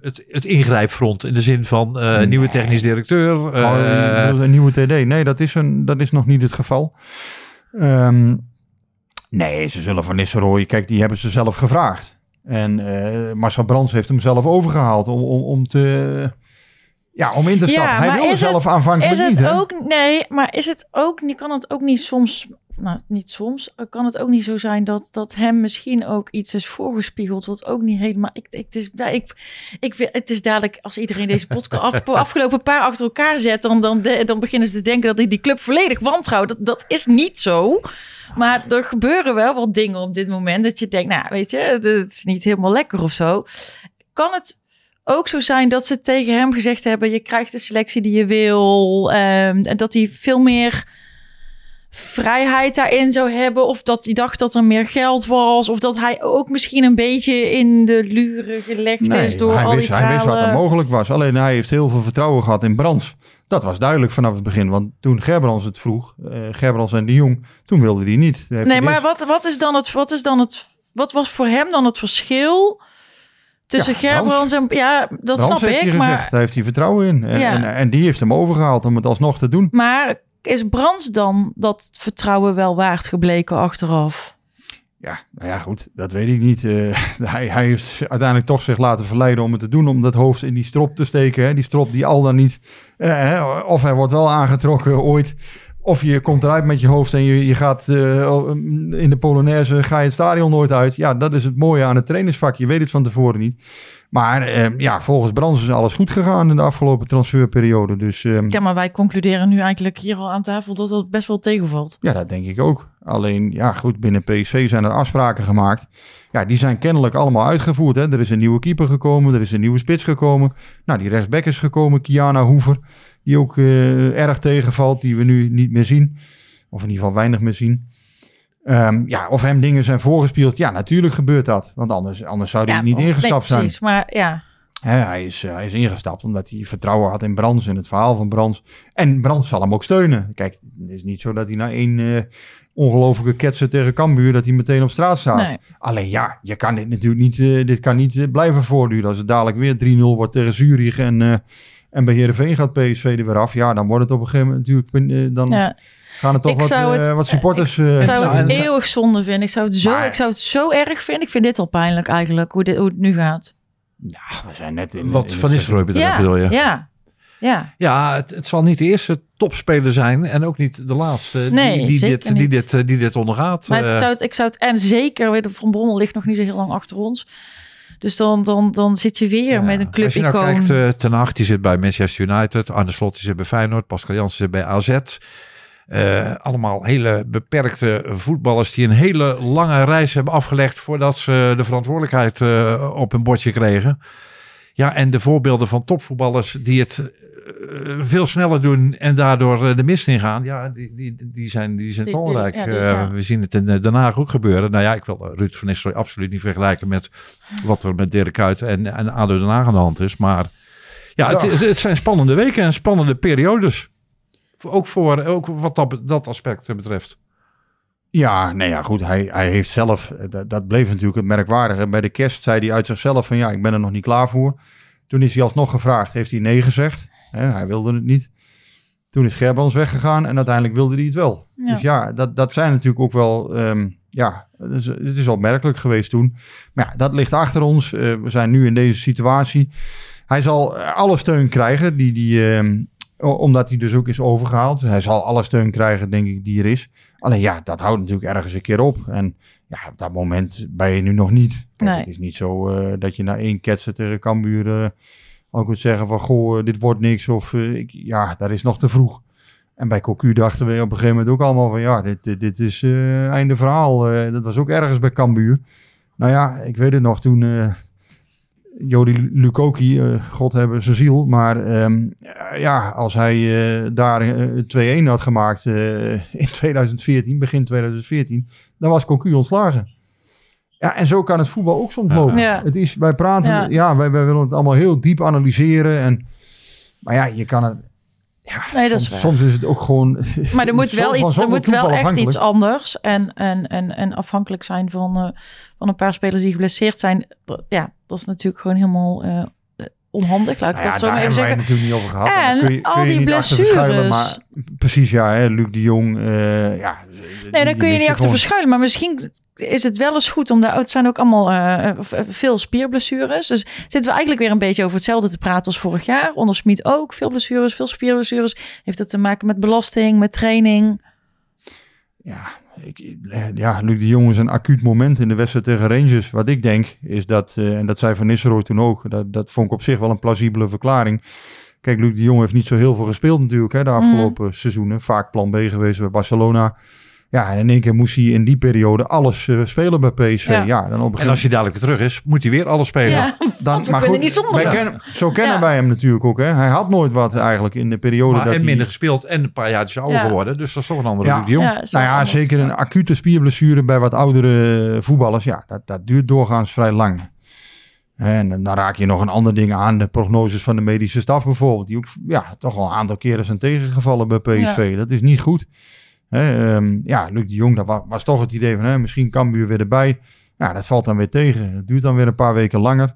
Het, het ingrijpfront in de zin van eh, Nee. nieuwe technisch directeur. Oh, eh, een nieuwe TD. Nee, dat is, een, dat is nog niet het geval. Ehm, nee, ze zullen Van Nistelrooy... Kijk, die hebben ze zelf gevraagd. En Marcel Brands heeft hem zelf overgehaald om, om, om te... Ja, om in te stappen. Hij wilde zelf het- aanvankelijk Is het niet, hè? ook, nee, maar is het ook, niet- kan het ook niet soms, nou niet soms, kan het ook niet zo zijn dat, dat hem misschien ook iets is voorgespiegeld wat ook niet helemaal, ik, ik, het, is, ja, ik, ik, het is dadelijk, als iedereen deze podcast af, [laughs] afgelopen paar achter elkaar zet, dan, dan, dan beginnen ze te denken dat hij die club volledig wantrouwt. Dat, dat is niet zo. Maar er gebeuren wel wat dingen op dit moment dat je denkt, nou weet je, het is niet helemaal lekker of zo. Kan het ook zo zijn dat ze tegen hem gezegd hebben: je krijgt de selectie die je wil. ehm, en dat hij veel meer vrijheid daarin zou hebben. Of dat hij dacht dat er meer geld was. Of dat hij ook misschien een beetje in de luren gelegd is door hij, al wist, die hij wist wat er mogelijk was. Alleen hij heeft heel veel vertrouwen gehad in Brands. Dat was duidelijk vanaf het begin. Want toen Gerbrands het vroeg, eh Gerbrands en de Jong, toen wilde hij niet. Heeft Nee, maar eerst- wat, wat is dan het... Wat is dan het... Wat was voor hem dan het verschil tussen Ja, Gerbrands en... Ja, dat snap heeft ik, hij maar... gezegd. Daar heeft hij vertrouwen in. En, Ja. en, en die heeft hem overgehaald om het alsnog te doen. Maar is Brands dan dat vertrouwen wel waard gebleken achteraf? Ja, nou ja, goed, dat weet ik niet. Eh, [laughs] hij, hij heeft uiteindelijk toch zich laten verleiden om het te doen, om dat hoofd in die strop te steken. Hè? Die strop die al dan niet, eh, of hij wordt wel aangetrokken ooit, of je komt eruit met je hoofd en je, je gaat eh, in de Polonaise, ga je het stadion nooit uit. Ja, dat is het mooie aan het trainersvak, je weet het van tevoren niet. Maar eh, ja, volgens Brands is alles goed gegaan in de afgelopen transferperiode. Dus eh, Ja, maar wij concluderen nu eigenlijk hier al aan tafel dat dat best wel tegenvalt. Ja, dat denk ik ook. Alleen, ja goed, binnen PSV zijn er afspraken gemaakt. Ja, die zijn kennelijk allemaal uitgevoerd. Hè. Er is een nieuwe keeper gekomen, er is een nieuwe spits gekomen. Nou, die rechtsback is gekomen, Kiana Hoever. Die ook eh, erg tegenvalt, die we nu niet meer zien. Of in ieder geval weinig meer zien. Ehm, ja, of hem dingen zijn voorgespeeld. Ja, natuurlijk gebeurt dat. Want anders, anders zou hij ja, niet ingestapt zijn. precies, Maar ja, hij, is, eh, hij is ingestapt omdat hij vertrouwen had in Brands en het verhaal van Brands. En Brands zal hem ook steunen. Kijk, het is niet zo dat hij na één eh, ongelofelijke ketsen tegen Cambuur... dat hij meteen op straat staat. nee. Alleen ja, je kan dit natuurlijk niet, dit kan niet blijven voortduren. Als het dadelijk weer 3-0 wordt tegen Zurich en, en bij Heerenveen gaat PSV er weer af. Ja, dan wordt het op een gegeven moment natuurlijk... eh, dan Ja. gaan er toch Ik wat, zou het- eh, wat supporters... eh, Ik zou Nou, het eeuwig zonde vinden. Ik zou het, zo, Maar- ik zou het zo erg vinden. Ik vind dit al pijnlijk eigenlijk, hoe, dit, hoe het nu gaat. ja, we zijn net in... wat in Van het Nistelrooy betreft Ja, bedoel je? ja, ja. Ja, het, het zal niet de eerste topspeler zijn en ook niet de laatste Nee, die, dit, die, dit, eh, die dit ondergaat. Maar Eh, het zou het, ik zou het, en zeker, Van Bommel ligt nog niet zo heel lang achter ons. Dus dan, dan, dan zit je weer ja. met een Als je nou kijkt, eh, Ten Hag die zit bij Manchester United, Arne Slot die zit bij Feyenoord, Pascal Jansen zit bij AZ. Eh, allemaal hele beperkte voetballers die een hele lange reis hebben afgelegd voordat ze de verantwoordelijkheid eh, op hun bordje kregen. Ja, en de voorbeelden van topvoetballers die het veel sneller doen en daardoor eh, de mist ingaan, ja, die, die, die zijn, die zijn talrijk. ja, Eh, ja. We zien het in eh, Den Haag ook gebeuren. Nou ja, ik wil eh, Ruud van Nistelrooy absoluut niet vergelijken met wat er met Dirk Kuyt en, en ADO Den Haag aan de hand is. Maar ja, Ja. Het, het zijn spannende weken en spannende periodes. Ook, voor, ook wat dat, dat aspect betreft. Ja, nee, ja, goed. Hij, hij heeft zelf, eh, dat, dat bleef natuurlijk het merkwaardige. Bij de kerst zei hij uit zichzelf van ja, ik ben er nog niet klaar voor. Toen is hij alsnog gevraagd, heeft hij nee gezegd. Hè, hij wilde het niet. Toen is Gerbrands weggegaan en uiteindelijk wilde hij het wel. Ja. Dus ja, dat, dat zijn natuurlijk ook wel, ehm, ja, het is, het is opmerkelijk geweest toen. Maar ja, dat ligt achter ons. Eh, we zijn nu in deze situatie. Hij zal alle steun krijgen, die, die, ehm, omdat hij dus ook is overgehaald. Hij zal alle steun krijgen, denk ik, die er is. Alleen ja, dat houdt natuurlijk ergens een keer op. En ja, op dat moment ben je nu nog niet. Kijk, Nee. Het is niet zo eh, dat je na één ketsen tegen Cambuur eh, al kunt zeggen van... Goh, eh, dit wordt niks. Of eh, ik, ja, dat is nog te vroeg. En bij Cocu dachten we op een gegeven moment ook allemaal van... Ja, dit, dit, is eh einde verhaal. Dat was ook ergens bij Cambuur. Nou ja, ik weet het nog toen... eh Jody Lukoki, God hebben zijn ziel. Maar ehm, eh, ja, als hij daar eh, 2-1 had gemaakt in [laughs] 2014, begin 2014, dan was Cocu ontslagen. Ja, en zo kan het voetbal ook soms lopen. Ja. Het is, wij praten, Ja. ja, wij, wij willen het allemaal heel diep analyseren. En, maar ja, je kan het. Ja, Nee, dat is soms, waar. soms is het ook gewoon. [laughs] Maar er moet wel, iets, er moet wel echt iets anders. En, en, en, en afhankelijk zijn van, eh, van een paar spelers die geblesseerd zijn. Dat- Ja, dat is natuurlijk gewoon helemaal eh, onhandig. Laat ik Nou ja, dat zo maar even wij het zeggen. natuurlijk niet over gehad. En, kun je, al kun je die niet achter verschuilen. blessures. Maar precies, ja, hè, Luc de Jong. eh, ja, Nee, daar kun je niet achter verschuilen. Maar misschien is het wel eens goed om daar... Het zijn ook allemaal eh, eh, veel spierblessures. Dus zitten we eigenlijk weer een beetje over hetzelfde te praten als vorig jaar. Onder Smit ook. Veel blessures, veel spierblessures. Heeft het te maken met belasting, met training? Ja, ik, ja, Luc de Jong is een acuut moment in de wedstrijd tegen Rangers. Wat ik denk is dat, eh, en dat zei Van Nistelrooy toen ook, dat, dat vond ik op zich wel een plausibele verklaring. Kijk, Luc de Jong heeft niet zo heel veel gespeeld natuurlijk hè, de afgelopen seizoenen. Vaak plan B geweest bij Barcelona. Ja, en in één keer moest hij in die periode alles eh, spelen bij PSV. Ja. Ja. dan op een En als hij dadelijk weer terug is, moet hij weer alles spelen. Ja, dan, we kunnen niet zonder wij hem. kennen, zo kennen Ja. wij hem natuurlijk ook. Hè. Hij had nooit wat eigenlijk in de periode Maar, dat en hij... minder gespeeld en een paar jaar ouder Ja. geworden. Dus dat is toch een andere Ja. Jong. Nou ja, anders. zeker een acute spierblessure bij wat oudere voetballers. Ja, dat, dat duurt doorgaans vrij lang. En dan raak je nog een ander ding aan. De prognoses van de medische staf bijvoorbeeld. Die ook ja, toch wel een aantal keren zijn tegengevallen bij PSV. Dat is niet goed. Hè, ehm, ja, Luc de Jong, dat was, was toch het idee van... Hè, misschien Cambuur weer erbij. Ja, dat valt dan weer tegen. Het duurt dan weer een paar weken langer.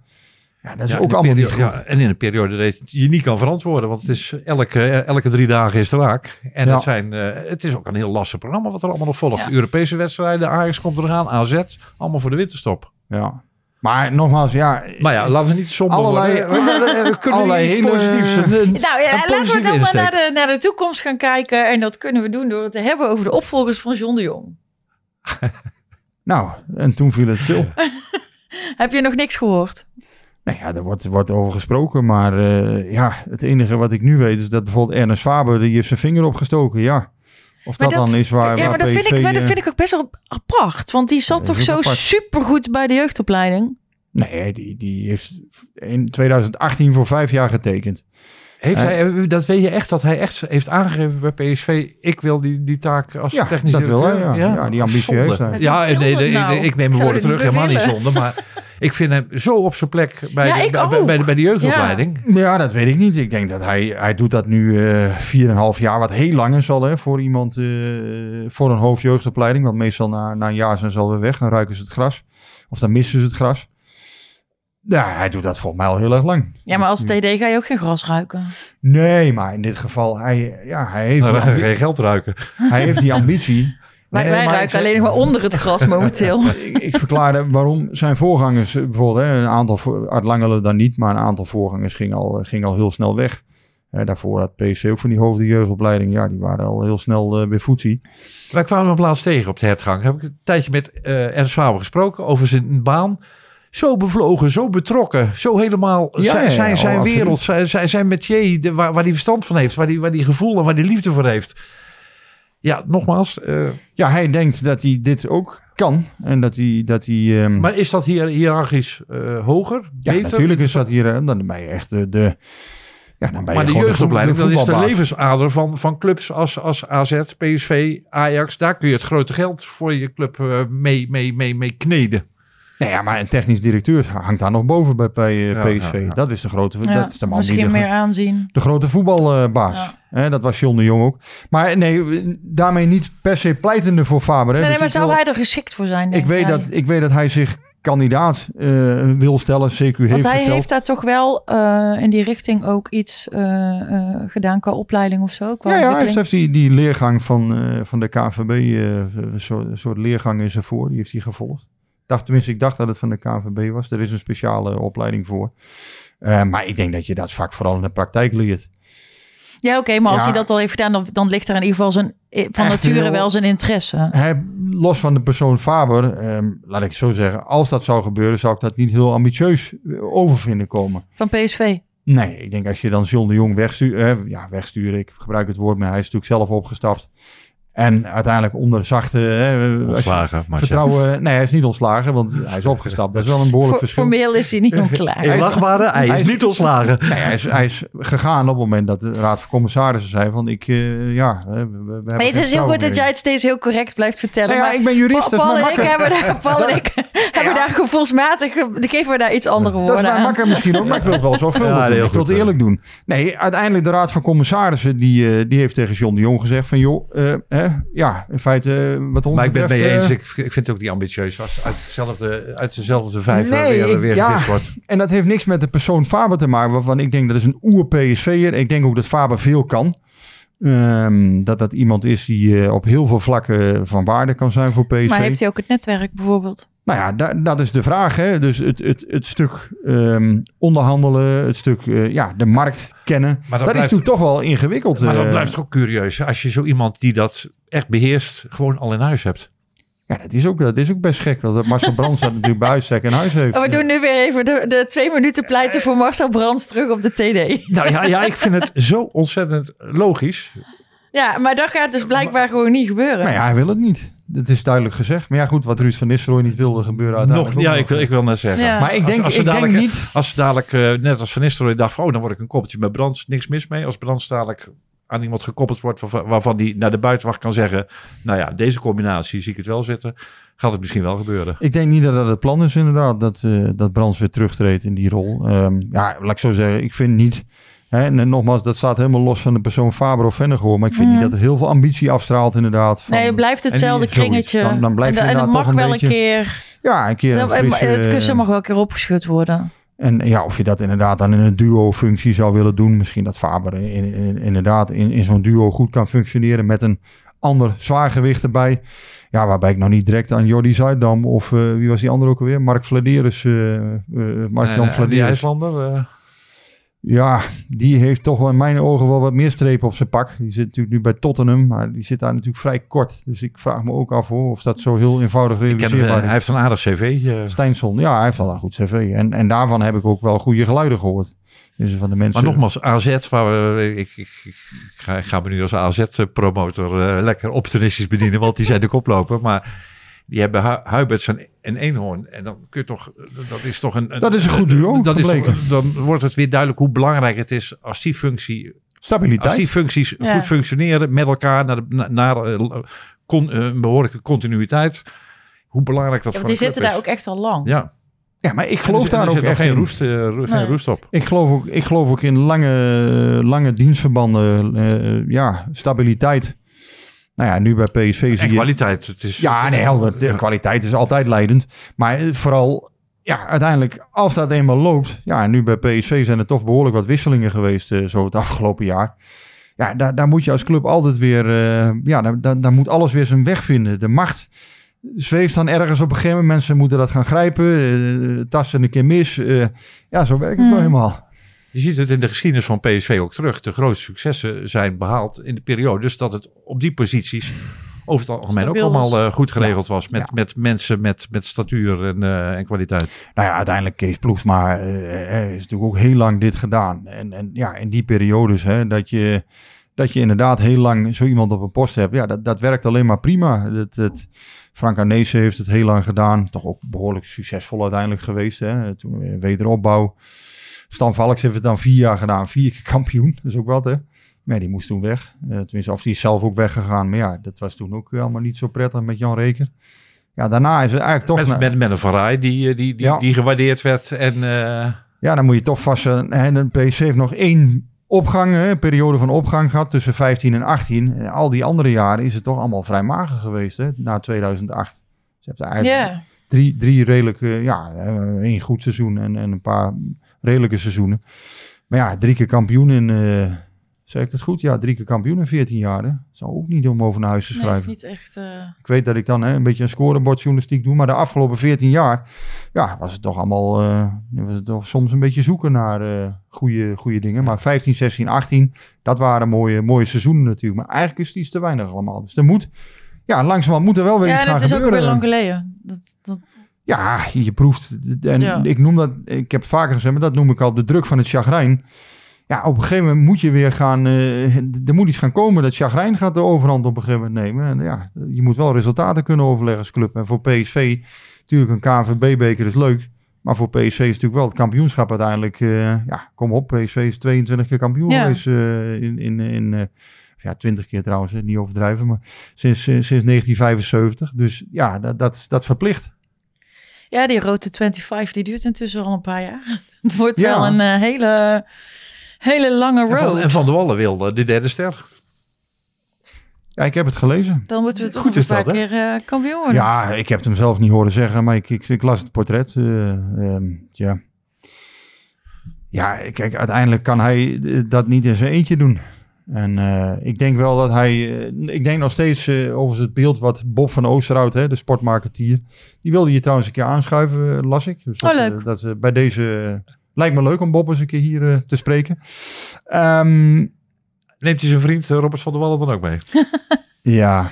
Ja, dat is Ja, ook allemaal niet periode- goed. ja, en in een periode dat je je niet kan verantwoorden. Want het is elke, elke drie dagen is het raak. En Ja. het, zijn, eh, het is ook een heel lastig programma wat er allemaal nog volgt. Ja. Europese wedstrijden, Ajax komt eraan, AZ. Allemaal voor de winterstop. Ja. Maar nogmaals, ja... Maar ja, laten we niet somber Allerlei- worden. We, [laughs] we- kunnen allerlei iets hele- positiefs. Een, een- Nou ja, laten we dan maar naar de, naar de toekomst gaan kijken. En dat kunnen we doen door het te hebben over de opvolgers van John de Jong. [laughs] Nou, en toen viel het stil. [laughs] Heb je nog niks gehoord? Nou ja, er wordt, wordt over gesproken, maar eh, ja, het enige wat ik nu weet is dat bijvoorbeeld Ernest Faber, die heeft zijn vinger opgestoken, ja. Of Maar dat, dat- dan is waar, ja, maar dat, vind ik, maar dat eh, vind ik ook best wel apart. Want die zat toch zo apart. supergoed bij de jeugdopleiding. Nee, die, die heeft in 2018 voor vijf jaar getekend. Heeft Eh, hij, dat weet je echt, dat hij echt heeft aangegeven bij PSV. Ik wil die, die taak als Ja, technisch dat wil hij, directeur. ja. Ja, die ambitie Zonde. heeft hij. Ja, nee, nee, nou? nee, ik neem mijn woorden terug, helemaal niet zonde. Maar [laughs] ik vind hem zo op zijn plek bij, Ja, de, bij, bij, de, bij de jeugdopleiding. Ja, dat weet ik niet. Ik denk dat hij, hij doet dat nu eh 4,5 jaar, wat heel lang is al hè, voor iemand, eh, voor een hoofdjeugdopleiding. Want meestal na, na een jaar zijn ze alweer weg, dan ruiken ze het gras. Of dan missen ze het gras. Ja, hij doet dat volgens mij al heel erg lang. Ja, maar als Dus TD ga je ook geen gras ruiken. Nee, maar in dit geval, hij, ja, hij, heeft, Nou, die dan ga je ambi- geen geld ruiken. hij heeft die ambitie. [laughs] Wij, Nee, wij maar ruiken ik- alleen nog maar onder het gras momenteel. [laughs] ik, ik verklaarde waarom zijn voorgangers, eh, bijvoorbeeld hè, een aantal, Art Langelen dan niet, maar een aantal voorgangers ging al, ging al heel snel weg. Eh, daarvoor had PSV ook van die hoofdjeugdopleiding, ja, die waren al heel snel eh weer voetsie. Wij kwamen hem laatst tegen op de hertgang. Heb ik een tijdje met eh Ernst Faber gesproken over zijn baan. Zo bevlogen, zo betrokken, zo helemaal Ja, zijn, ja, zijn, oh, zijn wereld, zijn, zijn, zijn métier, de, waar, waar hij verstand van heeft, waar hij waar die gevoel en waar hij liefde voor heeft. Ja, nogmaals, eh, Ja, hij denkt dat hij dit ook kan en dat hij, dat hij ehm, maar is dat hier hiërarchisch eh, hoger? ja, beter? natuurlijk is dat hier, eh, dan ben je echt de, de ja, dan ben je Maar de jeugdopleiding, dat is de levensader van, van clubs als, als AZ, PSV, Ajax. Daar kun je het grote geld voor je club mee, mee, mee, mee kneden. Nee, ja, maar een technisch directeur hangt daar nog boven bij, bij eh, Ja, PSV. ja, ja. Dat is de grote, Ja, dat is de man die misschien de, meer aanzien. de grote voetbalbaas. Ja. Hè, dat was John de Jong ook. Maar nee, daarmee niet per se pleitende voor Faber. Hè. Nee, nee, Dus maar zou wil- hij er geschikt voor zijn? ik, weet jij? dat, ik weet dat hij zich kandidaat eh, wil stellen, CQ heeft Want hij gesteld. heeft daar toch wel eh, in die richting ook iets eh, eh, gedaan qua opleiding of zo? Qua Ja, ja hij heeft die, die leergang van, eh, van de KVB, eh, een, soort, een soort leergang is ervoor, die heeft hij gevolgd. Dacht, tenminste, ik dacht dat het van de KVB was. Er is een speciale opleiding voor. Eh, maar ik denk dat je dat vak vooral in de praktijk leert. Ja, oké, maar als hij dat al heeft gedaan, dan, dan ligt er in ieder geval zijn, eh, van nature heel- wel zijn interesse. Hij, los van de persoon Faber, ehm, laat ik het zo zeggen, als dat zou gebeuren, zou ik dat niet heel ambitieus eh, over vinden komen. Van PSV. Nee, ik denk als je dan John de Jong wegstuurt, ja, wegsturen, ik gebruik het woord, maar hij is natuurlijk zelf opgestapt. En uiteindelijk onder zachte hè, als je- Ontslagen, vertrouwen. Nee, hij is niet ontslagen, want hij is [laughs] opgestapt. Dat is wel een behoorlijk verschil. formeel is hij niet [laughs] ontslagen. In lachbare, hij hij is is- niet ontslagen. Nee, hij, is, hij is gegaan op het moment dat de Raad van Commissarissen zei van ik, eh, ja, we, we- we hebben Nee, het is heel goed dat jij het steeds heel correct blijft vertellen. Nou ja, maar ik ben jurist, is Paul mij en ik hebben daar, [laughs] Paul en ik [laughs] hebben daar gevoelsmatig, ge- die geven we daar iets andere Dat is woorden mijn makker misschien ook, maar ik wil het wel [laughs] zorgvuldig Ja, doen. heel Ik wil het goed, eerlijk doen. Nee, uiteindelijk de Raad van Commissarissen, die, eh, die heeft tegen John de Jong gezegd van joh, eh, hè, ja, in feite eh, wat ons Maar ik ben het mee eens. eh, Ik, ik vind het ook niet ambitieus als uit, hetzelfde, uit dezelfde vijver Nee, weer, weer ja. gevist wordt. En dat heeft niks met de persoon Faber te maken, waarvan ik denk dat is een oer-PSV'er. Ik denk ook dat Faber veel kan. Ehm, dat dat iemand is die eh, op heel veel vlakken van waarde kan zijn voor PSV. Maar heeft hij ook het netwerk bijvoorbeeld? Nou ja, da- dat is de vraag. Hè? Dus het, het, het stuk ehm, onderhandelen, het stuk eh, ja, de markt kennen. Maar dat dat is natuurlijk toch wel ingewikkeld. Maar dat eh. blijft toch ook curieus. Als je zo iemand die dat echt beheerst, gewoon al in huis hebt. Ja, dat is, ook, dat is ook best gek. Want Marcel Brands dat natuurlijk bij uitstek in huis heeft. We doen nu weer even de, de twee minuten pleiten voor Marcel Brands terug op de TD. Nou ja, ja, ik vind het zo ontzettend logisch. Ja, maar dat gaat dus blijkbaar gewoon niet gebeuren. Nou ja, hij wil het niet. Dat is duidelijk gezegd. Maar ja, goed, wat Ruud van Nistelrooy niet wilde gebeuren Nog, ja, ik wil, ik wil net zeggen. Ja. Maar ik Als- denk, als ze ik denk dadelijk- niet... Als ze dadelijk, eh, net als Van Nistelrooy, dacht van, oh, dan word ik een koppeltje met Brands, niks mis mee. Als Brands dadelijk aan iemand gekoppeld wordt waarvan, waarvan die naar de buitenwacht kan zeggen, nou ja, deze combinatie zie ik het wel zitten, gaat het misschien wel gebeuren. Ik denk niet dat dat het plan is inderdaad, dat, eh dat Brands weer terugtreedt in die rol. Ehm, ja, laat ik zo zeggen, ik vind niet... Hè, en, en nogmaals, dat staat helemaal los van de persoon Faber of Vennegoor. Maar ik vind niet dat er heel veel ambitie afstraalt inderdaad. Van, nee, het blijft hetzelfde kringetje. Dan, dan blijft en, je en dat inderdaad mag toch een wel beetje... een keer... Ja, een keer een en- frisse... het kussen mag wel een keer opgeschud worden. En ja, of je dat inderdaad dan in een duo-functie zou willen doen. Misschien dat Faber in, in- inderdaad in, in zo'n duo goed kan functioneren met een ander zwaargewicht erbij. Ja, waarbij ik nou niet direct aan Jordi Zuidam of eh, wie was die andere ook alweer? Mark Vladeris. eh eh, Mark Jan eh, die Vladeris. IJslander, eh, Ja, die heeft toch wel in mijn ogen wel wat meer strepen op zijn pak. Die zit natuurlijk nu bij Tottenham, maar die zit daar natuurlijk vrij kort. Dus ik vraag me ook af hoor, of dat zo heel eenvoudig ken, realiseerbaar eh, is. hij heeft een aardig cv. Steinsson, ja, hij heeft wel een goed cv. En, en daarvan heb ik ook wel goede geluiden gehoord. Dus van de mensen... Maar nogmaals, AZ, waar we, ik, ik, ga, ik ga me nu als AZ-promotor eh, lekker opportunistisch bedienen, want die zijn de koploper. Maar die hebben Hu- Huiberts en, en Eenhoorn. En dan kun je toch, dat is toch een... Dat is een goed duo, Dat is gebleken. dan wordt het weer duidelijk hoe belangrijk het is als die functie Stabiliteit. Als die functies Ja. goed functioneren met elkaar naar, de, na- naar eh, con- eh, een behoorlijke continuïteit. Hoe belangrijk dat Ja, voor want die zitten daar ook echt al lang. Ja, Ja, maar ik geloof er, daar er ook echt geen, in. roest, eh, geen roest op. Ik geloof ook, ik geloof ook in lange, lange dienstverbanden. eh, ja, stabiliteit. Nou ja, nu bij PSV zie je... kwaliteit. Het is, Ja, nee, helder. De Ja. kwaliteit is altijd leidend. Maar eh, vooral, ja, uiteindelijk, als dat eenmaal loopt. Ja, en nu bij PSV zijn er toch behoorlijk wat wisselingen geweest eh, zo het [laughs] afgelopen jaar. Ja, daar, daar moet je als club altijd weer, eh, ja, daar, daar, daar moet alles weer zijn weg vinden. De macht zweeft dan ergens op een gegeven moment. Mensen moeten dat gaan grijpen, eh, tassen een keer mis. eh, ja, zo werkt het nou helemaal. Je ziet het in de geschiedenis van PSV ook terug. De grootste successen zijn behaald in de periode. Dus dat het op die posities over het algemeen ook allemaal eh, goed geregeld was. Met, Ja. met mensen met, met statuur en, eh, en kwaliteit. Nou ja, uiteindelijk Kees Ploegsma eh, eh, is natuurlijk ook heel lang dit gedaan. En, en ja, in die periodes hè, dat, je, dat je inderdaad heel lang zo iemand op een post hebt. Ja, dat, dat werkt alleen maar prima. Dat, dat, Frank Arnezen heeft het heel lang gedaan. Toch ook behoorlijk succesvol uiteindelijk geweest. Hè. Toen wederopbouw. Stan Valks heeft het dan vier jaar gedaan. Vier keer kampioen. Dat is ook wat hè. Maar die moest toen weg. Eh, tenminste, of die is zelf ook weggegaan. Maar ja, dat was toen ook allemaal niet zo prettig met Jan Reker. Ja, daarna is het eigenlijk toch... Met, na- met, met een Van Rij die, eh, die, die, Ja. die gewaardeerd werd. En eh, Ja, dan moet je toch vast... En een PC heeft nog één opgang, hè, een periode van opgang gehad tussen 15 en 18. En al die andere jaren is het toch allemaal vrij mager geweest, hè, na 2008. Ze hebben eigenlijk drie, drie redelijke, ja, één goed seizoen en, en een paar redelijke seizoenen. Maar ja, drie keer kampioen in, eh, zeg ik het goed? Ja, drie keer kampioen in 14 jaar. Hè? Dat zou ook niet om over naar huis te Nee, schrijven. is niet echt... eh, Ik weet dat ik dan hè, een beetje een scorebordjournalistiek doe, maar de afgelopen 14 jaar, ja, was het toch allemaal, eh, was het toch soms een beetje zoeken naar goede, goede dingen. Maar 15, 16, 18, dat waren mooie, mooie seizoenen natuurlijk. Maar eigenlijk is het iets te weinig allemaal. Dus er moet, ja, langzamerhand moet er wel weer Ja, iets gaan het is ook gebeuren. weer lang geleden. Dat, dat, Ja, je proeft. En Ja. ik noem dat, ik heb het vaker gezegd, maar dat noem ik al de druk van het chagrijn. Ja, op een gegeven moment moet je weer gaan. eh, er moet iets gaan komen. Dat chagrijn gaat de overhand op een gegeven moment nemen. En ja, je moet wel resultaten kunnen overleggen als club. En voor PSV, natuurlijk een KNVB-beker is leuk. Maar voor PSV is natuurlijk wel het kampioenschap uiteindelijk. eh, ja, kom op. PSV is 22 keer kampioen Ja. geweest eh, in. in, in ja, 20 keer trouwens, niet overdrijven. Maar sinds, sinds 1975. Dus ja, dat, dat, dat verplicht. Ja, die rode 25, die duurt intussen al een paar jaar. [laughs] Het wordt Ja. wel een eh, hele, hele lange En van, road. en van de Wallen wilde de derde ster. Ja, ik heb het gelezen. Dan moeten we toch Goed een paar dat, keer eh, kampioen worden. Ja, ik heb het hem zelf niet horen zeggen, maar ik, ik, ik las het portret. eh, ehm, ja. ja, kijk, uiteindelijk kan hij eh, dat niet in zijn eentje doen. En eh, ik denk wel dat hij... eh, ik denk nog steeds eh, over het beeld wat Bob van Oosterhout, hè, de sportmarketeer... die wilde je trouwens een keer aanschuiven, las ik. Dus Oh, dat, leuk. eh, dat, bij deze... lijkt me leuk om Bob eens een keer hier te spreken. Ehm, Neemt hij zijn vriend Robert van der Wallen dan ook mee? [laughs] ja,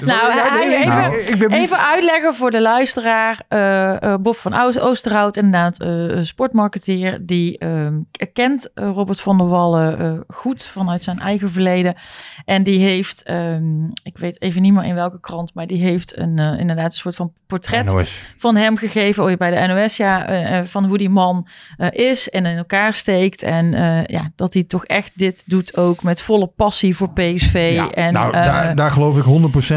Nou, even, nou, even uitleggen voor de luisteraar. Eh, eh, Bob van Oos- Oosterhout, inderdaad, een sportmarketeer. Die ehm, kent Robert van der Wallen goed vanuit zijn eigen verleden. En die heeft, ehm, ik weet even niet meer in welke krant, maar die heeft een, inderdaad een soort van portret NOS. van hem gegeven. Oh, bij de NOS, ja. van hoe die man is en in elkaar steekt. En ja, dat hij toch echt dit doet ook met volle passie voor PSV. Ja, en, nou, daar, daar geloof ik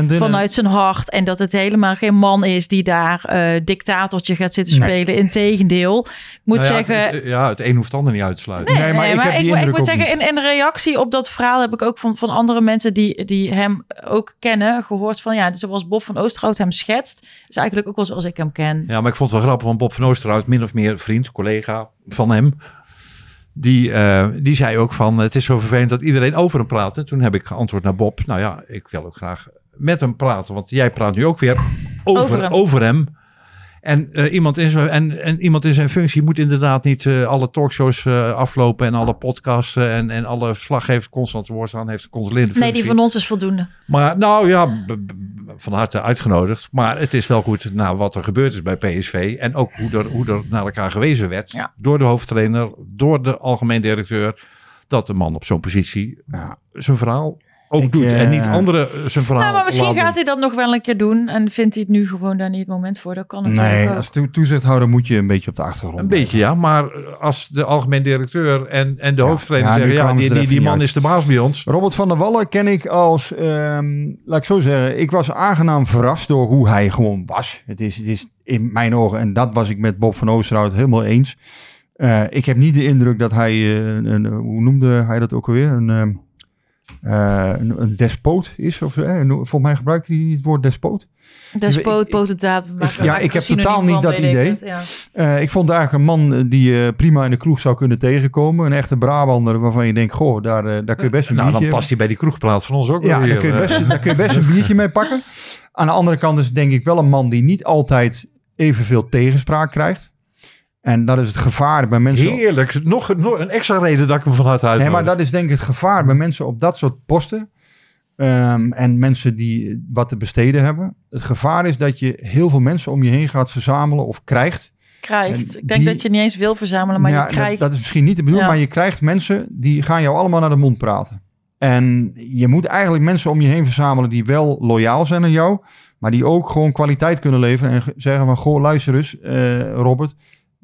100% vanuit zijn hart. En dat het helemaal geen man is die daar eh, dictatortje gaat zitten Nee. spelen. Integendeel. Ik moet Nou ja, zeggen... Het, het- ja, het een hoeft het ander niet uit te sluiten. Nee, maar ik heb die ik, indruk moet zeggen, in, in reactie op dat verhaal heb ik ook van, van andere mensen die, die hem ook kennen, gehoord van ja, zoals Bob van Oosterhout hem schetst, is eigenlijk ook wel zoals ik hem ken. Ja, maar ik vond het wel grappig, want Bob van Oosterhout, min of meer vriend, collega van hem, die, eh, die zei ook van, het is zo vervelend dat iedereen over hem praat. En toen heb ik geantwoord naar Bob, nou ja, ik wil ook graag met hem praten, want jij praat nu ook weer over, Over over hem. En, eh, iemand in zijn, en, en iemand in zijn functie moet inderdaad niet eh, alle talkshows eh, aflopen en alle podcasts en, en alle verslaggevers constant woord staan. Heeft een controlerende Nee, functie. die van ons is voldoende. Maar nou ja, van harte uitgenodigd. Maar het is wel goed nou, wat er gebeurd is bij PSV. En ook hoe er, hoe er naar elkaar gewezen werd. Ja. Door de hoofdtrainer, door de algemeen directeur. Dat de man op zo'n positie Ja. zijn verhaal ook Ik, doet. eh, en niet anderen zijn verhaal Nou, maar misschien laten gaat hij dat nog wel een keer doen en vindt hij het nu gewoon daar niet het moment voor. Dat kan natuurlijk Nee, ook. als toe- toezichthouder moet je een beetje op de achtergrond. Een beetje ja, maar als de algemeen directeur en, en de Ja, hoofdtrainer ja, zeggen... ja, die, die, die man is de baas bij ons. Robert van der Wallen ken ik als, ehm, laat ik zo zeggen, ik was aangenaam verrast door hoe hij gewoon was. Het is, het is in mijn ogen, en dat was ik met Bob van Oosterhout helemaal eens. Eh, ik heb niet de indruk dat hij, eh, een, een- hoe noemde hij dat ook alweer, een, ehm, eh, een, een despoot is. Of, eh, volgens mij gebruikt hij het woord despoot. Despoot, potentaat. ja, ik heb totaal niet dat idee. het, ja. Eh, ik vond eigenlijk een man die je prima in de kroeg zou kunnen tegenkomen. Een echte Brabander waarvan je denkt, goh, daar, daar kun je best een Nou, dan biertje... past hij bij die kroegpraat van ons ook Ja, wel daar kun, je best, daar kun je best een biertje mee pakken. Aan de andere kant is het denk ik wel een man die niet altijd evenveel tegenspraak krijgt. En dat is het gevaar bij mensen... Heerlijk. Nog, nog een extra reden dat ik hem vanuit uit Nee, maar dat is denk ik het gevaar bij mensen op dat soort posten. ehm, en mensen die wat te besteden hebben. Het gevaar is dat je heel veel mensen om je heen gaat verzamelen of krijgt. Krijgt. Ik denk die- dat je niet eens wil verzamelen, maar Ja, je krijgt... Dat, dat is misschien niet de bedoeling, Ja. maar je krijgt mensen die gaan jou allemaal naar de mond praten. En je moet eigenlijk mensen om je heen verzamelen die wel loyaal zijn aan jou, maar die ook gewoon kwaliteit kunnen leveren en ge- zeggen van, goh, luister eens, eh, Robert,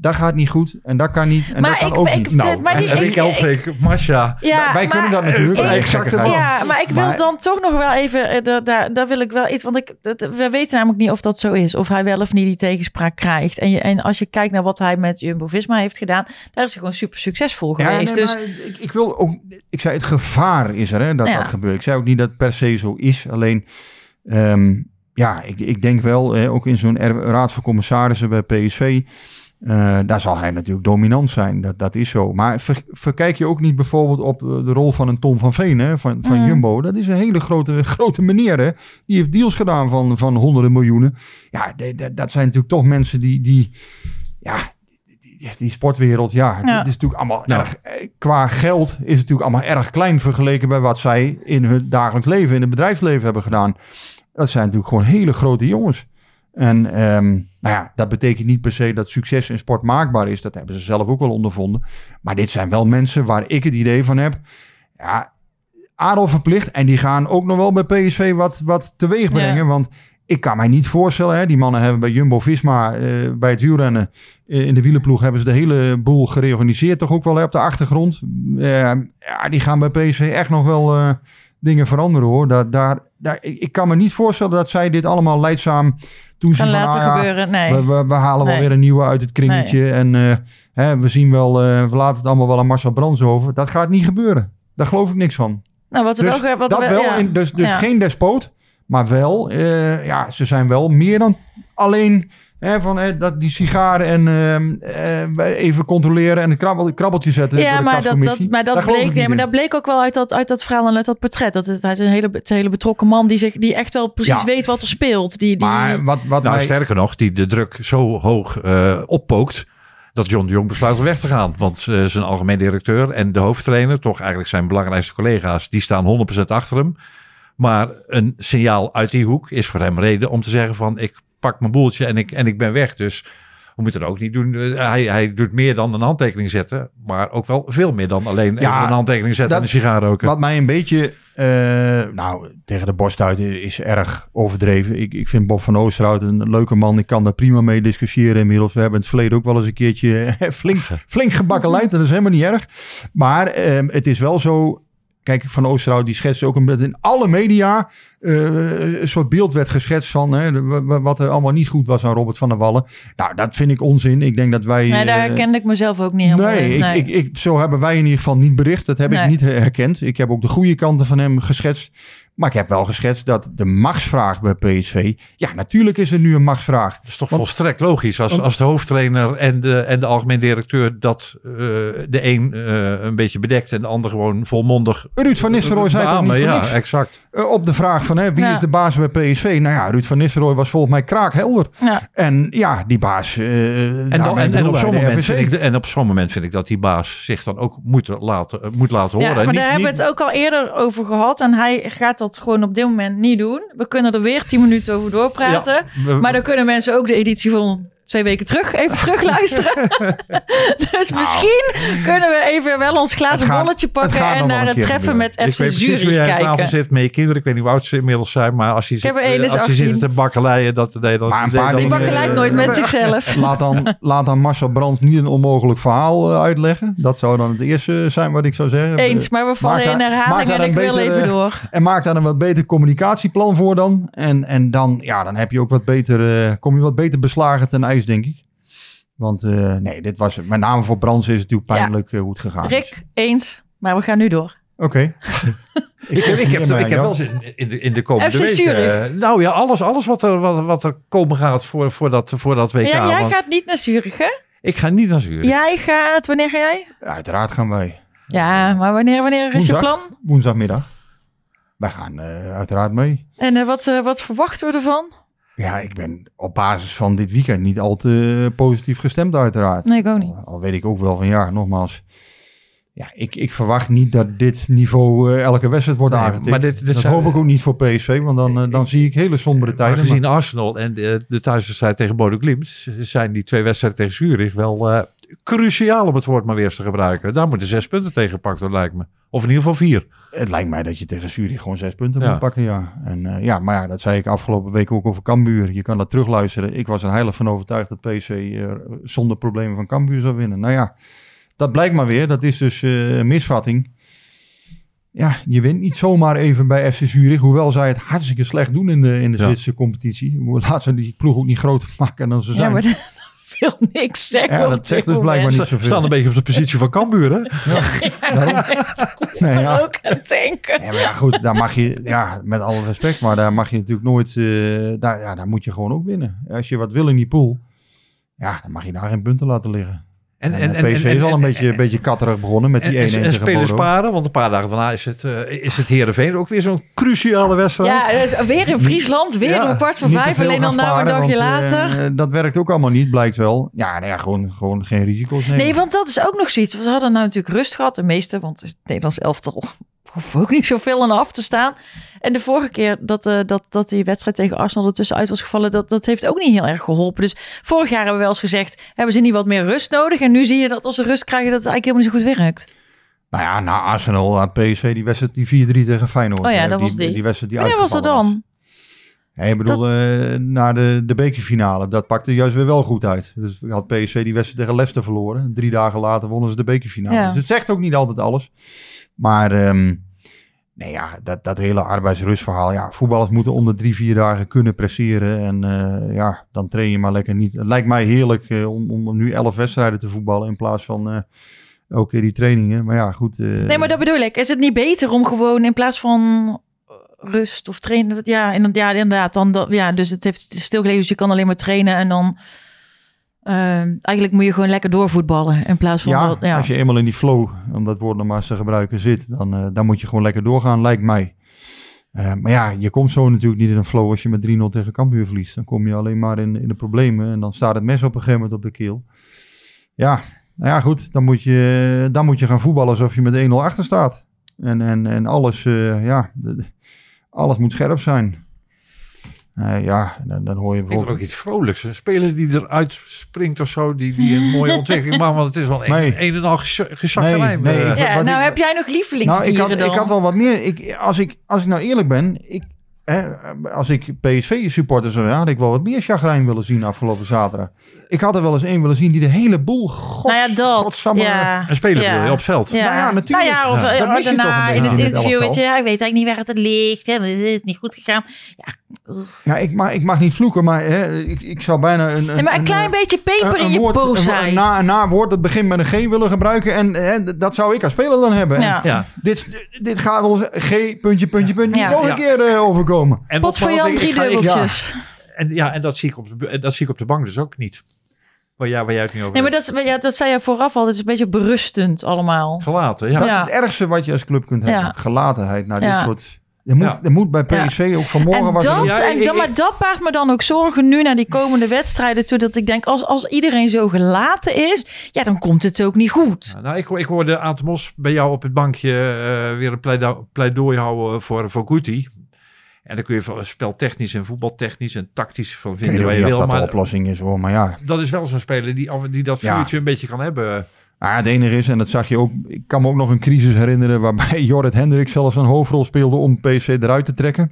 dat gaat niet goed en dat kan niet en Maar dat kan ik- ook ik- niet. Nou, maar die- en Rick ik- Elfrink, Masha. Ja, wij kunnen dat natuurlijk. ik- exact gekkigheid. wel. Ja, maar ik wil Maar- dan toch nog wel even, eh, daar, daar, daar wil ik wel iets, want ik, dat- we weten namelijk niet of dat zo is, of hij wel of niet die tegenspraak krijgt. En, je, en als je kijkt naar wat hij met Jumbo-Visma heeft gedaan, daar is hij gewoon super succesvol Ja, geweest. nee, dus maar ik, ik wil ook. Ik zei het gevaar is er hè, dat Ja. dat gebeurt. Ik zei ook niet dat het per se zo is. Alleen, ehm, ja, ik, ik denk wel, eh, ook in zo'n raad van commissarissen bij PSV. Eh, daar zal hij natuurlijk dominant zijn. Dat, dat is zo. Maar ver- verkijk je ook niet bijvoorbeeld op eh, de rol van een Tom van Veen hè, van, van Mm. Jumbo. Dat is een hele grote, [laughs] grote meneer. Hè. Die heeft deals gedaan van, van honderden miljoenen. Ja, de- de- dat zijn natuurlijk toch mensen die. die ja, die, die sportwereld, ja, het, Ja. het is natuurlijk allemaal Nou. erg. eh, Qua geld is het natuurlijk allemaal erg klein vergeleken bij wat zij in hun dagelijks leven, in het bedrijfsleven hebben gedaan. Dat zijn natuurlijk gewoon hele grote jongens. En ehm, nou ja, dat betekent niet per se dat succes in sport maakbaar is. Dat hebben ze zelf ook wel ondervonden. Maar dit zijn wel mensen waar ik het idee van heb. Ja, adel verplicht. En die gaan ook nog wel bij PSV wat, wat teweeg brengen. Ja. Want ik kan mij niet voorstellen. Hè, die mannen hebben bij Jumbo-Visma eh, bij het wielrennen. eh, in de wielenploeg hebben ze de hele boel gereorganiseerd. Toch ook wel hè, op de achtergrond. Eh, ja, die gaan bij PSV echt nog wel eh, dingen veranderen hoor. Daar, daar, ik, ik kan me niet voorstellen dat zij dit allemaal leidzaam toen laten ah ja, gebeuren. Nee. we, we, we halen wel weer een nieuwe uit het kringetje. En eh, hè, we zien wel, eh, we laten het allemaal wel aan Marcel Brands over. Dat gaat niet gebeuren. Daar geloof ik niks van. nou, wat we Dus wel, wat dat we, wel, ja. in, dus, dus Ja. geen despoot. Maar wel, eh, ja, ze zijn wel meer dan alleen hè, van eh, dat, die sigaren en eh, eh, even controleren en een krabbel, krabbeltje zetten. door Ja, de maar dat, dat, maar dat Daar bleek, nee, maar dat bleek ook wel uit dat, uit dat verhaal en uit dat portret. Dat het, hij is een hele, het is een hele betrokken man die, zich, die echt wel precies Ja. weet wat er speelt. Die, die, Maar wat, wat Nou, mij... sterker nog, die de druk zo hoog eh, oppookt dat John de Jong besluit om weg te gaan. Want eh, zijn algemeen directeur en de hoofdtrainer, toch eigenlijk zijn belangrijkste collega's, die staan 100% achter hem. Maar een signaal uit die hoek is voor hem reden om te zeggen van ik pak mijn boeltje en ik, en ik ben weg. Dus we moeten het ook niet doen. Eh, Hij, hij doet meer dan een handtekening zetten, maar ook wel veel meer dan alleen Ja, een handtekening zetten dat- en een sigaar roken. Wat mij een beetje, eh, nou, tegen de borst uit is erg overdreven. Ik, ik vind Bob van Oosterhout een leuke man. Ik kan daar prima mee discussiëren inmiddels. We hebben in het verleden ook wel eens een keertje [laughs] flink, flink gebakkeleid. Dat is helemaal niet erg. Maar ehm, het is wel zo... Kijk, Van Oosterhout die schetst ook een beetje in alle media eh, een soort beeld werd geschetst van hè, de- wat er allemaal niet goed was aan Robert van der Wallen. Nou, dat vind ik onzin. Ik denk dat wij... nee, daar eh, herkende ik mezelf ook niet helemaal Nee, in. ik, ik, ik, zo hebben wij in ieder geval niet bericht. Dat heb Nee. ik niet herkend. Ik heb ook de goede kanten van hem geschetst. Maar ik heb wel geschetst dat de machtsvraag bij PSV... Ja, natuurlijk is er nu een machtsvraag. Dat is toch Want- volstrekt logisch als, want- als de hoofdtrainer en de, en de algemeen directeur dat eh, de een eh, een beetje bedekt en de ander gewoon volmondig Ruud van Nistelrooy zei ook niet Ja, niks. exact. Eh, op de vraag van hè, wie Ja. is de baas bij PSV? Nou ja, Ruud van Nistelrooy was volgens mij kraakhelder. Ja. En ja, die baas... eh En, dan, en, en, op zo'n moment vind ik, en op zo'n moment vind ik dat die baas zich dan ook moet laten, moet laten Ja, horen. maar En daar niet- hebben we het ook al eerder over gehad. En hij gaat dat gewoon op dit moment niet doen. We kunnen er weer tien minuten over doorpraten. Ja, we- Maar dan kunnen mensen ook de editie van twee weken terug even [laughs] terugluisteren. [laughs] dus misschien kunnen we even wel ons glazen gaat- bolletje pakken en naar het treffen met ik FC weet precies wie Zurich jij aan tafel kijken. zit met je kinderen. Ik weet niet hoe oud ze inmiddels zijn, maar als je zit, één, is als je 18. zit te bakkeleien, dat, nee, dat, Maar een paar dan- Die eh, nooit met eh, [laughs] zichzelf. Laat dan, laat dan Marcel Brands niet een onmogelijk verhaal eh, uitleggen. Dat zou dan het eerste zijn wat ik zou zeggen. Eens, maar we vallen Maak in herhaling daar en ik een wil even door. En maak daar een wat beter communicatieplan voor dan. En, en dan, ja, dan heb je ook wat beter, eh, kom je wat beter beslagen ten ijs, denk ik. Want eh, nee, dit was met name voor Brands is het natuurlijk pijnlijk eh, hoe het gegaan is. Rick, eens, maar we gaan nu door. Oké. [laughs] Ik heb, ik heb, ik heb wel zin in de, in de komende FC week. Zurich. eh, nou ja, alles, alles wat, er, wat, wat er komen gaat voor, voor, dat, voor dat WK. Ja, jij want gaat niet naar Zurich, hè? Ik ga niet naar Zurich. Jij gaat, wanneer ga jij? Uiteraard gaan wij. Ja, maar wanneer, wanneer is je plan? Woensdagmiddag. Wij gaan eh, uiteraard mee. En eh, wat, eh, wat verwachten we ervan? Ja, ik ben op basis van dit weekend niet al te positief gestemd uiteraard. Nee, ik ook niet. Al weet ik ook wel van ja, nogmaals. Ja, ik, ik verwacht niet dat dit niveau eh, elke wedstrijd wordt Nee, aangetikt. maar dit- dit dat zijn- hoop ik ook niet voor PSV, want dan, eh, dan zie ik hele sombere Maar tijden. gezien maar- Arsenal en de, de thuiswedstrijd tegen Bodo Glimt zijn die twee wedstrijden tegen Zurich wel eh, cruciaal om het woord maar weer eens te gebruiken. Daar moeten zes punten tegen gepakt worden, lijkt me. Of in ieder geval vier. Het lijkt mij dat je tegen Zurich gewoon zes punten Ja. moet pakken, ja. En eh, ja, maar ja, dat zei ik afgelopen week ook over Cambuur. Je kan dat terugluisteren. Ik was er heilig van overtuigd dat PC eh, zonder problemen van Cambuur zou winnen. Nou ja, dat blijkt maar weer. Dat is dus eh, een misvatting. Ja, je wint niet zomaar even bij FC Zurich. Hoewel zij het hartstikke slecht doen in de, in de Ja. Zwitserse competitie. Laat ze die ploeg ook niet groter maken dan ze Ja, zijn. maar wil niks zeggen. Ja, dat zegt dus blijkbaar niet Ze zoveel. staan een beetje op de positie van Cambuur, hè? [laughs] Daarom. Nee, Ik ja. ook aan het denken. Ja, maar ja, goed, daar mag je, ja, met alle respect, maar daar mag je natuurlijk nooit, eh, daar, ja, daar moet je gewoon ook winnen. Als je wat wil in die pool, ja, dan mag je daar geen punten laten liggen. En, en, PSV is al een beetje, een beetje katterig begonnen met die 1-1 en, en, tegen spelers Bodo. paren, want een paar dagen daarna is het, eh is het Heerenveen ook weer zo'n cruciale wedstrijd. Ja, dus weer in Friesland, weer Ja, om kwart voor vijf. Alleen dan nou een sparen, dagje want, later. eh, dat werkt ook allemaal niet, blijkt wel. Ja, nou ja gewoon, gewoon geen risico's nemen. Nee, want dat is ook nog zoiets. We hadden nou natuurlijk rust gehad, de meeste, want het Nederlands elftal [laughs] hoeft ook niet zoveel aan af te staan. En de vorige keer dat, eh, dat, dat die wedstrijd tegen Arsenal er tussenuit was gevallen, dat, dat heeft ook niet heel erg geholpen. Dus vorig jaar hebben we wel eens gezegd, hebben ze niet wat meer rust nodig? En nu zie je dat als ze rust krijgen, dat het eigenlijk helemaal niet zo goed werkt. Nou ja, na Arsenal had PSV die wedstrijd die 4-3 tegen Feyenoord. Oh ja, dat die, was die. Die wedstrijd die Wanneer was dat dan? Ik bedoel, eh, naar de, de bekerfinale. Dat pakte juist weer wel goed uit. Dus had PSV die wedstrijd tegen Leicester verloren. Drie dagen later wonnen ze de bekerfinale. Ja. Dus het zegt ook niet altijd alles. Maar ehm, nee, ja, dat, dat hele arbeidsrustverhaal. Ja, voetballers moeten om de drie, vier dagen kunnen presteren. En eh, ja, dan train je maar lekker niet. Het lijkt mij heerlijk eh, om, om nu elf wedstrijden te voetballen in plaats van... eh elke keer die trainingen. Maar ja, goed. eh, Nee, maar dat bedoel ik. Is het niet beter om gewoon in plaats van eh, rust of trainen? Ja, inderdaad, ja, inderdaad. Dan, dat- ja, dus het heeft stilgelegen, dus je kan alleen maar trainen en dan... ehm, eigenlijk moet je gewoon lekker doorvoetballen in plaats van ja, dat, ja. als je eenmaal in die flow, om dat woord nog maar eens te gebruiken, zit, dan, eh, dan moet je gewoon lekker doorgaan, lijkt mij. Eh, maar ja, je komt zo natuurlijk niet in een flow als je met 3-0 tegen Cambuur verliest. Dan kom je alleen maar in, in de problemen en dan staat het mes op een gegeven moment op de keel. Ja, nou ja, goed, dan moet je, dan moet je gaan voetballen alsof je met 1-0 achter staat. En, en, en alles, eh, ja, de- alles moet scherp zijn. Eh, ja, dan, dan hoor je Ik bijvoorbeeld... ook iets vrolijks. Een speler die eruit springt of zo, die, die een mooie [laughs] ontwikkeling maakt. Want het is wel een, Nee. een en al gezaggerijn. Nee, nee, eh. ik- Ja, nou ik- heb jij nog Nou, lievelingsdieren ik had, dan? ik had wel wat meer. Ik, als, ik, als ik nou eerlijk ben, ik, hè, als ik PSV-supporter zou zijn, had ik wel wat meer chagrijn willen zien afgelopen zaterdag. Ik had er wel eens één willen zien die de hele boel, god, nou ja, dat. godsamme- ja. Een speler ja. wil op het veld. Ja. Nou ja, natuurlijk. Nou ja, of Ja. eh, Dat mis je toch daarna in het in het interview, weet je, hij weet eigenlijk niet waar het ligt. Hè, het is niet goed gegaan. Ja, ik, mag, ik mag niet vloeken, maar hè, ik, ik zou bijna een... Nee, maar een klein eh, beetje peper een- in je woord, boosheid. een, na, een nawoord dat begint met een G willen gebruiken. En hè, dat zou ik als speler dan hebben. En Ja. Ja. dit, dit gaat ons G, puntje, puntje, puntje, Ja. nog Ja. een keer eh, overkomen. En Pot voor nogmaals, Jan, drie dubbeltjes. En, ja, en dat zie, ik op de, dat zie ik op de bank dus ook niet. Waar, jij waar jij het nu over Nee, maar dat, is- ja, dat zei je vooraf al. Het is een beetje berustend allemaal. Gelaten, ja. Dat Ja. is het ergste wat je als club kunt hebben. Ja. Gelatenheid naar Ja. dit soort... Er moet, Ja. er moet bij PSV ook vanmorgen En was er dat, Ja, en ik- dan, ik- maar dat baart me dan ook zorgen nu naar die komende wedstrijden toe. Dat ik denk, als, als iedereen zo gelaten is, ja, dan komt het ook niet goed. Nou, ik, ik hoorde Aad Mos bij jou op het bankje eh, weer een pleido- pleidooi houden voor, voor Guti. En dan kun je van speltechnisch en voetbaltechnisch en tactisch van Ik vinden weet waar je niet of dat de Maar oplossing is hoor, maar ja. dat is wel zo'n speler die, die dat Ja. vuurtje een beetje kan hebben. Ah, het enige is, en dat zag je ook, ik kan me ook nog een crisis herinneren waarbij [laughs] Jorrit Hendrik zelfs een hoofdrol speelde om PSV eruit te trekken.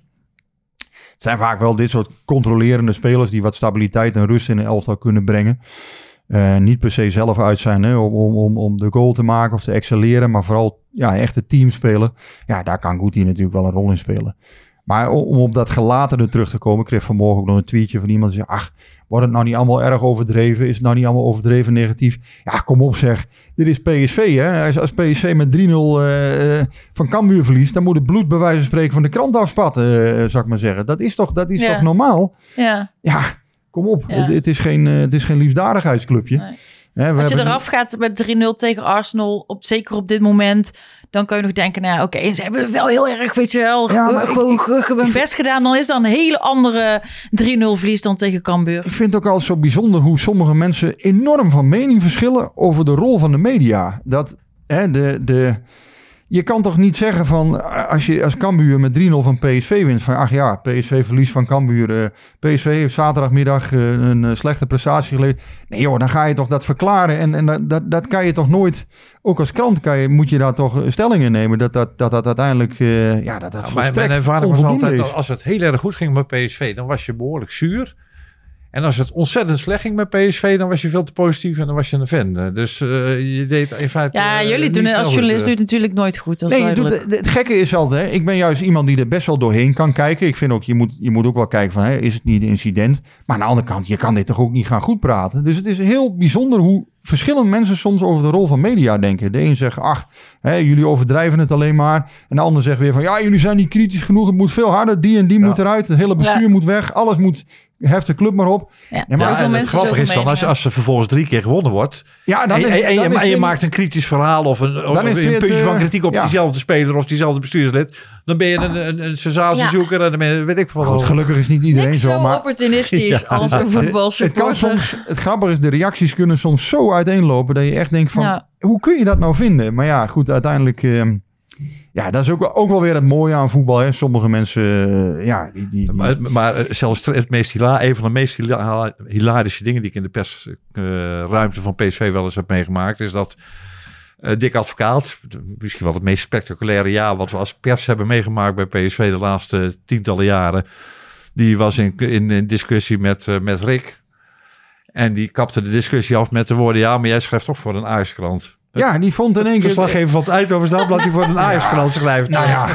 Het zijn vaak wel dit soort controlerende spelers die wat stabiliteit en rust in een elftal kunnen brengen. Eh, niet per se zelf uit zijn hè, om, om, om, de goal te maken of te excelleren, maar vooral ja, echt het team spelen. Ja, daar kan Guti natuurlijk wel een rol in spelen. Maar om, op dat gelatene terug te komen, ik kreeg vanmorgen ook nog een tweetje van iemand die zei, ach, wordt het nou niet allemaal erg overdreven? Is het nou niet allemaal overdreven negatief? Ja, kom op zeg. Dit is PSV, hè? Als, als PSV met 3-0 eh, van Cambuur verliest, dan moet het bloed bij wijze van spreken van de krant afspatten, eh, zou ik maar zeggen. Dat is toch, dat is Ja. toch normaal? Ja. Ja, kom op. Ja. Het, het is geen, eh, het is geen liefdadigheidsclubje. Nee. Hè, Als je hebben- eraf gaat met 3-0 tegen Arsenal, op, zeker op dit moment, dan kun je nog denken, nou ja, oké, ze hebben wel heel erg, weet je wel, Ja, maar ge- ik- gewoon ik- hun best gedaan. Dan is dat een hele andere 3-0 verlies dan tegen Cambuur. Ik vind het ook altijd zo bijzonder hoe sommige mensen enorm van mening verschillen over de rol van de media. Dat hè, de, de, je kan toch niet zeggen van, eh, als je als Cambuur met 3-0 van PSV wint, van ach ja, PSV verliest van Cambuur. eh, PSV heeft zaterdagmiddag eh, een slechte prestatie geleverd. Nee joh, dan ga je toch dat verklaren. En, en dat, dat, dat kan je toch nooit, ook als krant kan je, moet je daar toch stellingen nemen. Dat dat, dat, dat uiteindelijk, ja, dat dat mijn, ervaring was altijd, is. als het heel erg goed ging met PSV, dan was je behoorlijk zuur. En als het ontzettend slecht ging met PSV, dan was je veel te positief en dan was je een fan. Dus eh, je deed in feite... Ja, eh, jullie doen het als journalist eh. doet het natuurlijk nooit goed. Nee, je doet, duidelijk. het, het gekke is altijd, hè, ik ben juist iemand die er best wel doorheen kan kijken. Ik vind ook, je moet, je moet ook wel kijken van, hè, is het niet een incident? Maar aan de andere kant, je kan dit toch ook niet gaan goed praten? Dus het is heel bijzonder hoe verschillende mensen soms over de rol van media denken. De een zegt, ach, hè, jullie overdrijven het alleen maar. En de ander zegt weer van, ja, jullie zijn niet kritisch genoeg. Het moet veel harder, die en die moet eruit. Het hele bestuur Ja. moet weg. Alles moet, heft de club maar op. Ja, Ja, maar en het grappige is dan, als, als er vervolgens drie keer gewonnen wordt... Ja, dan en, is, en, en dan je, is en je het- maakt een kritisch verhaal of een, of Dan is een het, puntje eh, van kritiek op ja. diezelfde speler of diezelfde bestuurslid, dan ben je een, een, een sensatiezoeker en dan ben je, weet ik veel Goed, wat. gelukkig is niet iedereen Niks zo, zo maar... opportunistisch [laughs] Ja. als een De- het, voetbalsupporter. kan soms, het grappige is, de reacties kunnen soms zo uiteenlopen dat je echt denkt van, Ja. hoe kun je dat nou vinden? Maar ja, goed, uiteindelijk, ehm, ja, dat is ook, ook wel weer het mooie aan voetbal. Hè. Sommige mensen, eh, ja, die, die, Maar, eh, zelfs het meest hila, een van de meest hila- hilarische dingen die ik in de persruimte van PSV wel eens heb meegemaakt, is dat eh Dick Advocaat, misschien wel het meest spectaculaire jaar wat we als pers hebben meegemaakt bij PSV de laatste tientallen jaren, die was in, in, discussie met, eh, met Rick. En die kapte de discussie af met de woorden, ja, maar jij schrijft toch voor een Ajax-krant. Ja, die vond in één keer... Verslaggever van het Eindhoven's die voor een Ajax-krant schrijft. Nou ja,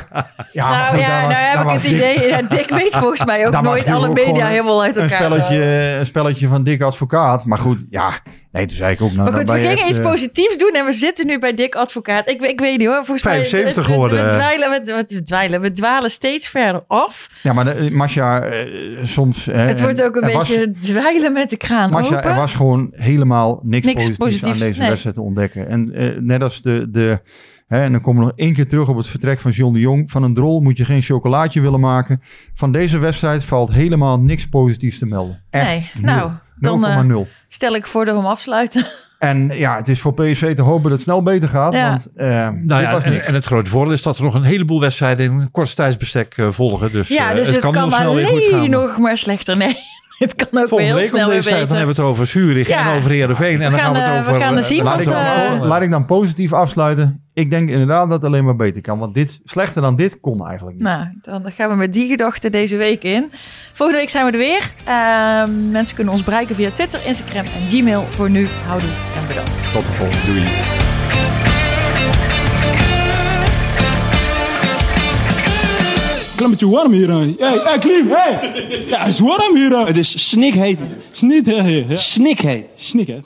ja, maar nou goed, ja, daar nou was- daar heb ik was het Dick- idee. Ja, Dick weet [laughs] volgens mij ook nooit alle media helemaal uit een elkaar. spelletje, een spelletje van Dick Advocaat. Maar goed, ja, nee, toen zei ik ook... Nou, Maar we gingen iets eh, positiefs doen en we zitten nu bij Dick Advocaat. Ik, ik weet niet hoor, volgens 75 mij... geworden. We, dweilen, we, we dweilen, we dwalen steeds verder af. Ja, maar de, Masha, eh, soms... hè, Het wordt ook een er was- beetje dweilen met de kraan Masha, open. er was gewoon helemaal niks, Niks positiefs, aan deze nee. wedstrijd te ontdekken. En eh, net als de... de hè, en dan komen we nog één keer terug op het vertrek van John de Jong. Van een drol moet je geen chocolaatje willen maken. Van deze wedstrijd valt helemaal niks positiefs te melden. Echt Nee, nul. nou, dan, 0,0. eh, Stel ik voor dat we hem afsluiten. [laughs] En ja, het is voor PSV te hopen dat het snel beter gaat. Ja. Want eh Nou dit ja, was en, niks. en het grote voordeel is dat er nog een heleboel wedstrijden in een kort tijdsbestek eh, volgen. Dus, ja, eh, dus het, kan, kan, heel snel weer goed alleen gaan. nog maar slechter. Nee, [laughs] het kan ook Volgende heel week om snel weer deze tijd, dan hebben we het over Zurich Ja. en over Heerenveen. En We dan gaan we het eh, we over... gaan er eh, zien Laat ik, dan, eh, laat ik dan positief afsluiten. Ik denk inderdaad dat het alleen maar beter kan. Want dit, slechter dan dit kon eigenlijk niet. Nou, dan gaan we met die gedachte deze week in. Volgende week zijn we er weer. Ehm, mensen kunnen ons bereiken via Twitter, Instagram en Gmail. Voor nu, houdoe en bedankt. Tot de volgende. Doei. Klim met je warm hier aan. Hey, hey, Klim, hey! Ja, het is warm hier aan. Het is snikheet. Snikheet. Snikheet. Snikheet.